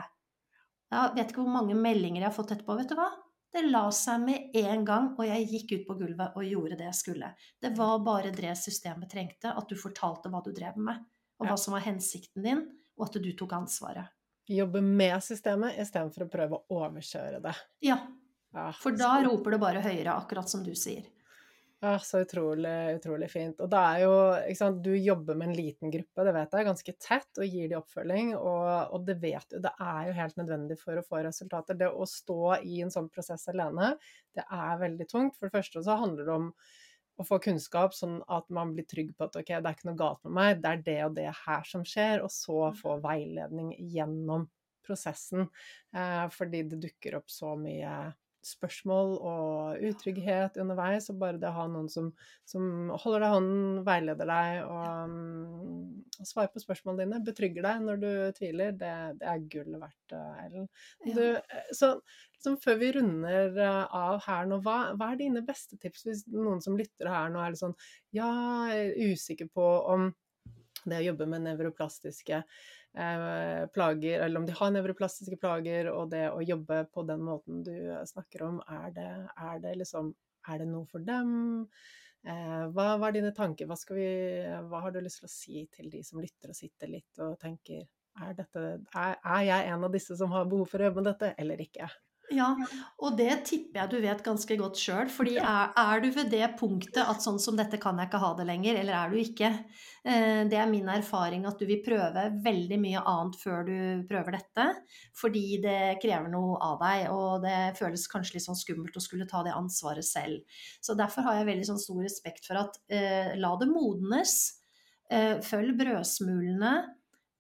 Jeg vet ikke hvor mange meldinger jeg har fått etterpå. Vet du hva? Det la seg med en gang, og jeg gikk ut på gulvet og gjorde det jeg skulle. Det var bare det systemet trengte, at du fortalte hva du drev med, og hva som var hensikten din, og at du tok ansvaret. Jobbe med systemet istedenfor å prøve å overkjøre det. Ja. For da roper det bare høyere, akkurat som du sier. Ja, så utrolig, utrolig fint. Og det er jo ikke sant, Du jobber med en liten gruppe, det vet jeg, ganske tett, og gir de oppfølging. Og, og, det vet du, det er jo helt nødvendig for å få resultater. Det å stå i en sånn prosess alene, det er veldig tungt. For det første så handler det om å få kunnskap, sånn at man blir trygg på at ok, det er ikke noe galt med meg, det er det og det her som skjer. Og så mm. få veiledning gjennom prosessen. Eh, fordi det dukker opp så mye spørsmål og utrygghet underveis, og bare det å ha noen som, som holder deg i hånden, veileder deg og, um, svarer på spørsmålene dine, betrygger deg når du tviler, det, det er gull verdt, eh, Ellen. Du, eh, så liksom, før vi runder eh, av her nå, hva, hva, er dine beste tips hvis noen som lytter her nå er litt sånn ja, er usikker på om det å jobbe med nevroplastiske plager, eller om de har nevroplastiske plager, og det å jobbe på den måten du snakker om, er det, er det, liksom, er det noe for dem? Eh, hva, er dine tanker? Hva, vi, hva, har du lyst til å si til de som lytter og sitter litt og tenker er, dette, er, er jeg en av disse som har behov for å jobbe med dette, eller ikke? Ja, og det tipper jeg du vet ganske godt sjøl. fordi er, er, du ved det punktet at sånn som dette kan jeg ikke ha det lenger, eller er du ikke? Eh, det er min erfaring at du vil prøve veldig mye annet før du prøver dette. Fordi det krever noe av deg, og det føles kanskje litt sånn skummelt å skulle ta det ansvaret selv. Så derfor har jeg veldig sånn stor respekt for at eh, la det modnes. Eh, følg brødsmulene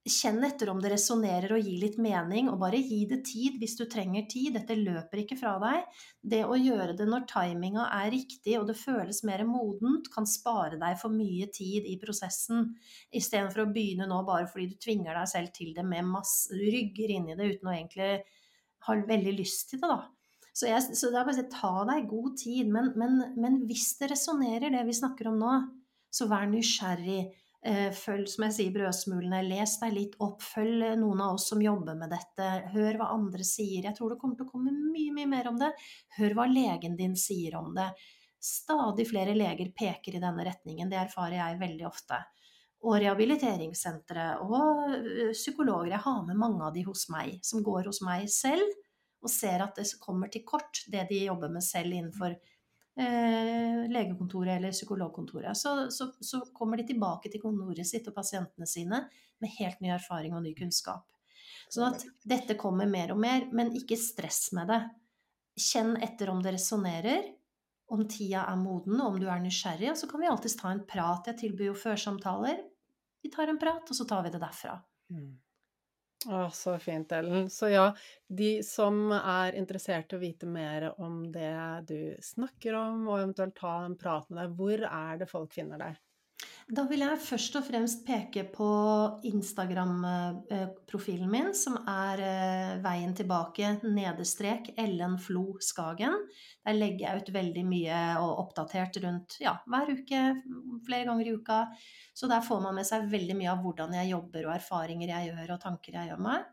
Kjenn etter om det resonnerer og gir litt mening, og bare gi det tid hvis du trenger tid. Dette løper ikke fra deg. Det å gjøre det når timinga er riktig og det føles mer modent, kan spare deg for mye tid i prosessen, istedenfor å begynne nå bare fordi du tvinger deg selv til det med masse rygger inn i det uten å egentlig ha veldig lyst til det, da. Så, jeg, så det er bare å si ta deg god tid, men, men, men hvis det resonnerer, det vi snakker om nå, så vær nysgjerrig følg, som jeg sier, brødsmulene. Les deg litt opp. Følg eh, noen av oss som jobber med dette. Hør hva andre sier. Jeg tror det kommer til å komme mye, mye mer om det. Hør hva legen din sier om det. Stadig flere leger peker i denne retningen. Det erfarer jeg veldig ofte. Og rehabiliteringssentre og eh, psykologer. Jeg har med mange av de hos meg, som går hos meg selv og ser at det kommer til kort, det de jobber med selv innenfor eh, legekontoret eller psykologkontoret, så, så, så, kommer de tilbake til kontoret sitt og pasientene sine med helt ny erfaring og ny kunnskap. Sånn at dette kommer mer og mer, men ikke stress med det. Kjenn etter om det resonnerer, om tida er moden, og om du er nysgjerrig. Og så kan vi alltids ta en prat. Jeg tilbyr jo førsamtaler. Vi tar en prat, og så tar vi det derfra. Mm. Å, så fint, Ellen. Så ja, de som er interessert i å vite mer om det du snakker om, og eventuelt ta en prat med deg, hvor er det folk finner deg? Da vil jeg først og fremst peke på Instagram-profilen min, som er eh, Veien tilbake, nedestrek Ellen Flo Skagen. Der legger jeg ut veldig mye og oppdatert rundt ja, hver uke, flere ganger i uka. Så der får man med seg veldig mye av hvordan jeg jobber og erfaringer jeg gjør og tanker jeg gjør meg.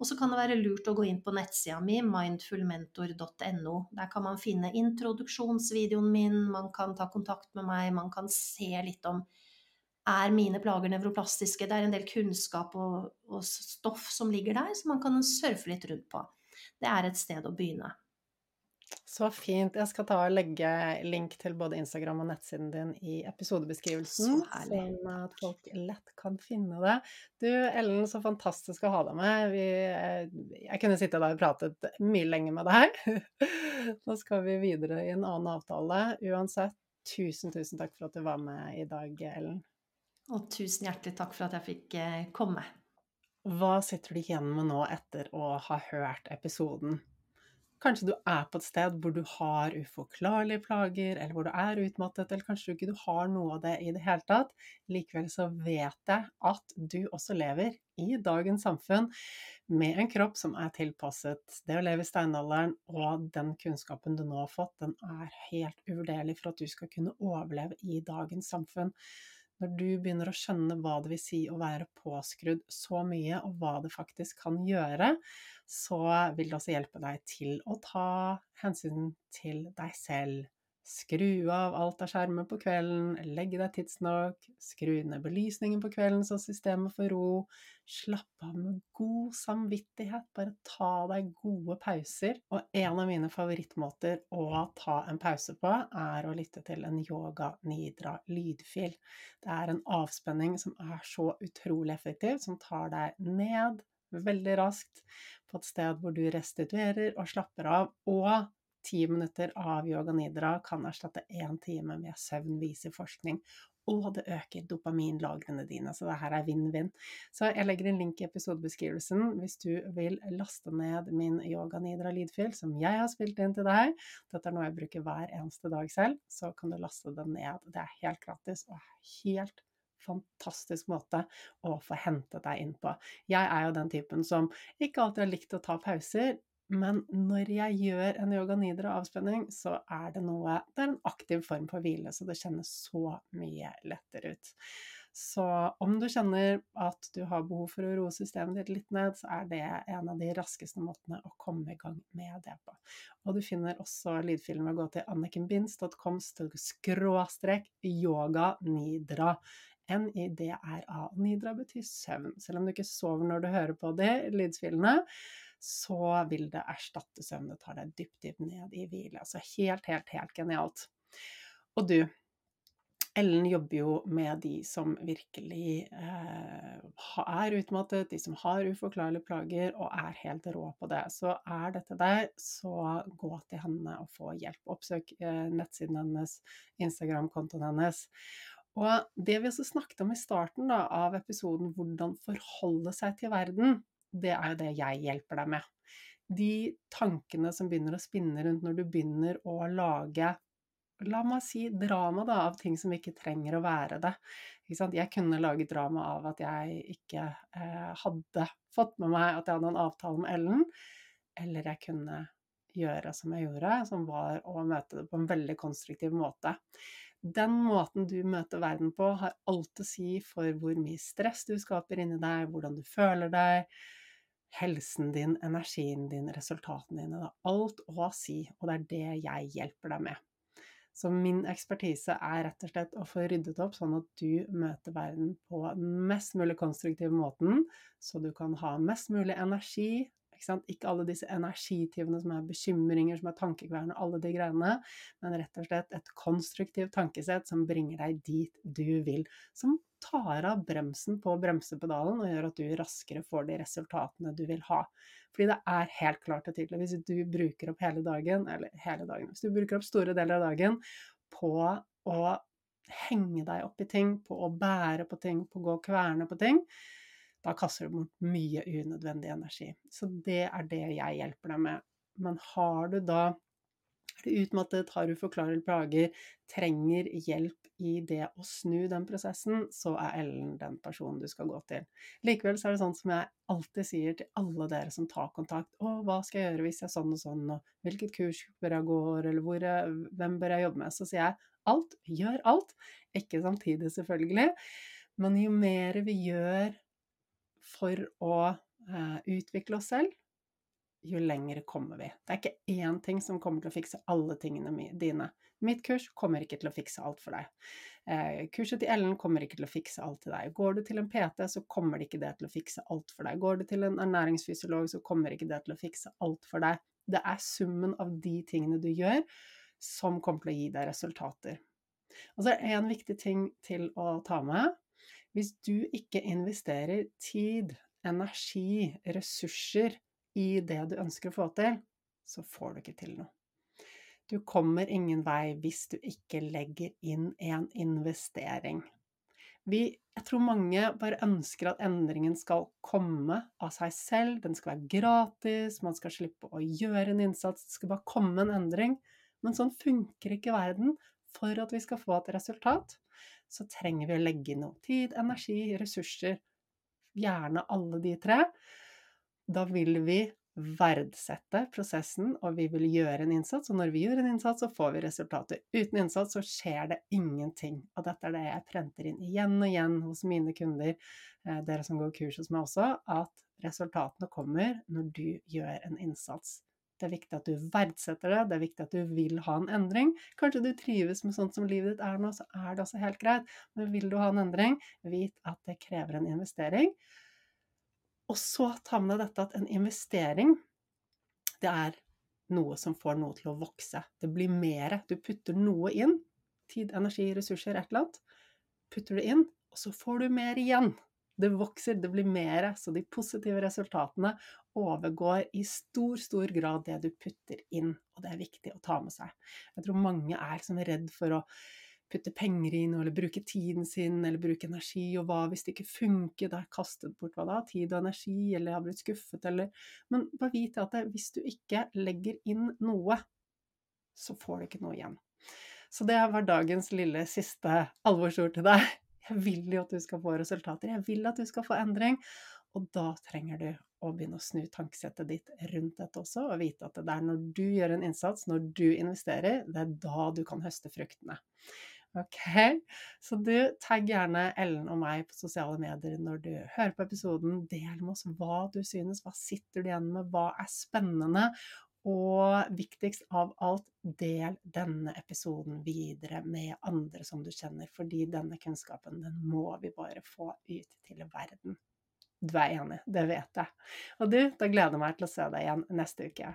Og så kan det være lurt å gå inn på nettsida mi, mindfulmentor.no. Der kan man finne introduksjonsvideoen min, man kan ta kontakt med meg, man kan se litt om er mine plager nevroplastiske? Det er en del kunnskap og, og, stoff som ligger der, som man kan surfe litt rundt på. Det er et sted å begynne. Så fint. Jeg skal ta og legge link til både Instagram og nettsiden din i episodebeskrivelsen, sånn at folk lett kan finne det. Du Ellen, så fantastisk å ha deg med. Vi, eh, jeg kunne sitte der og pratet mye lenger med deg. Nå skal vi videre i en annen avtale. Uansett, tusen, tusen takk for at du var med i dag, Ellen. Og tusen hjertelig takk for at jeg fikk eh, komme. Hva sitter du igjen med nå etter å ha hørt episoden? Kanskje du er på et sted hvor du har uforklarlige plager, eller hvor du er utmattet, eller kanskje du ikke har noe av det i det hele tatt. Likevel så vet jeg at du også lever i dagens samfunn med en kropp som er tilpasset det å leve i steinalderen, og den kunnskapen du nå har fått, den er helt uvurderlig for at du skal kunne overleve i dagens samfunn. Når du begynner å skjønne hva det vil si å være påskrudd så mye, og hva det faktisk kan gjøre, så vil det også hjelpe deg til å ta hensyn til deg selv Skru av alt av skjermer på kvelden, legge deg tidsnok, skru ned belysningen på kvelden så systemet får ro. Slapp av med god samvittighet, bare ta deg gode pauser. Og en av mine favorittmåter å ta en pause på, er å lytte til en yoga nidra lydfil. Det er en avspenning som er så utrolig effektiv, som tar deg ned veldig raskt på et sted hvor du restituerer og slapper av. og Ti minutter av yoga nidra kan erstatte én time med søvn, viser forskning. Og det øker dopaminlagrene dine, så det her er vinn-vinn. Så jeg legger en link i episodebeskrivelsen hvis du vil laste ned min yoga nidra lydfil som jeg har spilt inn til deg. Dette er noe jeg bruker hver eneste dag selv, så kan du laste den ned. Det er helt gratis og helt fantastisk måte å få hentet deg inn på. Jeg er jo den typen som ikke alltid har likt å ta pauser, men når jeg gjør en yoga nidra avspenning, så er det noe Det er en aktiv form for hvile, så det kjennes så mye lettere ut. Så om du kjenner at du har behov for å roe systemet ditt litt ned, så er det en av de raskeste måtene å komme i gang med det på. Og du finner også lydfilen ved å gå til annikenbinds.com skråstrek yoga nidra. N-i-d-r-a. Nidra betyr søvn. Selv om du ikke sover når du hører på de lydfilene, så vil det erstatte søvn. Det tar deg dypt, dypt ned i hvile. Altså helt, helt, helt genialt. Og du, Ellen jobber jo med de som virkelig eh, er utmattet, de som har uforklarlige plager og er helt rå på det. Så er dette deg, så gå til henne og få hjelp. Oppsøk eh, nettsiden hennes, Instagram-kontoen hennes. Og det vi også snakket om i starten da, av episoden, hvordan forholde seg til verden, det er jo det jeg hjelper deg med. De tankene som begynner å spinne rundt når du begynner å lage La meg si drama da, av ting som ikke trenger å være det. Jeg kunne lage drama av at jeg ikke eh, hadde fått med meg at jeg hadde en avtale med Ellen, eller jeg kunne gjøre som jeg gjorde, som var å møte det på en veldig konstruktiv måte. Den måten du møter verden på, har alt å si for hvor mye stress du skaper inni deg, hvordan du føler deg, helsen din, energien din, resultatene dine. Det har alt å si, og det er det jeg hjelper deg med. Så min ekspertise er rett og slett å få ryddet opp sånn at du møter verden på den mest mulig konstruktive måten, så du kan ha mest mulig energi, Ikke, ikke alle disse energityvene som er bekymringer, som er tankekverner, alle de greiene, men rett og slett et konstruktivt tankesett som bringer deg dit du vil. Som tar av bremsen på bremsepedalen og gjør at du raskere får de resultatene du vil ha. Fordi det er helt klart og tydelig, hvis du bruker opp hele dagen, eller hele dagen, hvis du bruker opp store deler av dagen på å henge deg opp i ting, på å bære på ting, på å gå og kverne på ting, da kaster du bort mye unødvendig energi. Så det er det jeg hjelper deg med. Men har du da er du utmattet, har uforklarlige plager, trenger hjelp i det å snu den prosessen, så er Ellen den personen du skal gå til. Likevel så er det sånn som jeg alltid sier til alle dere som tar kontakt, å, hva skal jeg gjøre hvis jeg er sånn og sånn, og hvilket kurs bør jeg gå, eller hvor, hvem bør jeg jobbe med? Så sier jeg alt, gjør alt. Ikke samtidig, selvfølgelig, men jo mer vi gjør for å eh, utvikle oss selv, jo lengre kommer vi. Det er ikke én ting som kommer til å fikse alle tingene dine. Mitt kurs kommer ikke til å fikse alt for deg. Eh, kurset til Ellen kommer ikke til å fikse alt til deg. Går du til en PT, så kommer det ikke det til å fikse alt for deg. Går du til en ernæringsfysiolog, så kommer ikke det til å fikse alt for deg. Det er summen av de tingene du gjør, som kommer til å gi deg resultater. Og så er det én viktig ting til å ta med. Hvis du ikke investerer tid, energi, ressurser i det du ønsker å få til, så får du ikke til noe. Du kommer ingen vei hvis du ikke legger inn en investering. Vi, jeg tror mange bare ønsker at endringen skal komme av seg selv, den skal være gratis, man skal slippe å gjøre en innsats, det skal bare komme en endring. Men sånn funker ikke verden. For at vi skal få et resultat, så trenger vi å legge inn noe tid, energi, ressurser, gjerne alle de tre. Da vil vi verdsette prosessen, og vi vil gjøre en innsats. Og når vi gjør en innsats, så får vi resultater. Uten innsats så skjer det ingenting. Og dette er det jeg prenter inn igjen og igjen hos mine kunder, eh, dere som går kurs hos meg også, at resultatene kommer når du gjør en innsats. Det er viktig at du verdsetter det, det er viktig at du vil ha en endring. Kanskje du trives med sånt som livet ditt er nå, så er det også helt greit. Men vil du ha en endring, vit at det krever en investering. Og så ta med deg dette at en investering, det er noe som får noe til å vokse. Det blir mer. Du putter noe inn. Tid, energi, ressurser, et eller annet. Putter det inn, og så får du mer igjen. Det vokser, det blir mer. Så de positive resultatene overgår i stor, stor grad det du putter inn. Og det er viktig å ta med seg. Jeg tror mange er liksom redd for å putte penger inn, eller bruke tiden sin, eller bruke energi, og hva hvis det ikke funker, da er kastet bort hva da? Tid og energi, eller har blitt skuffet, eller Men bare vit at det, hvis du ikke legger inn noe, så får du ikke noe igjen. Så det var dagens lille siste alvorsord til deg. Jeg vil jo at du skal få resultater, jeg vil at du skal få endring. Og da trenger du å begynne å snu tankesettet ditt rundt dette også, og vite at det er når du gjør en innsats, når du investerer, det er da du kan høste fruktene. Ok, så du tagg gjerne Ellen og meg på sosiale medier når du hører på episoden. Del med oss hva du synes, hva sitter du igjen med, hva er spennende? Og viktigst av alt, del denne episoden videre med andre som du kjenner, fordi denne kunnskapen, den må vi bare få ut til verden. Du er enig, det vet jeg. Og du, da gleder jeg meg til å se deg igjen neste uke.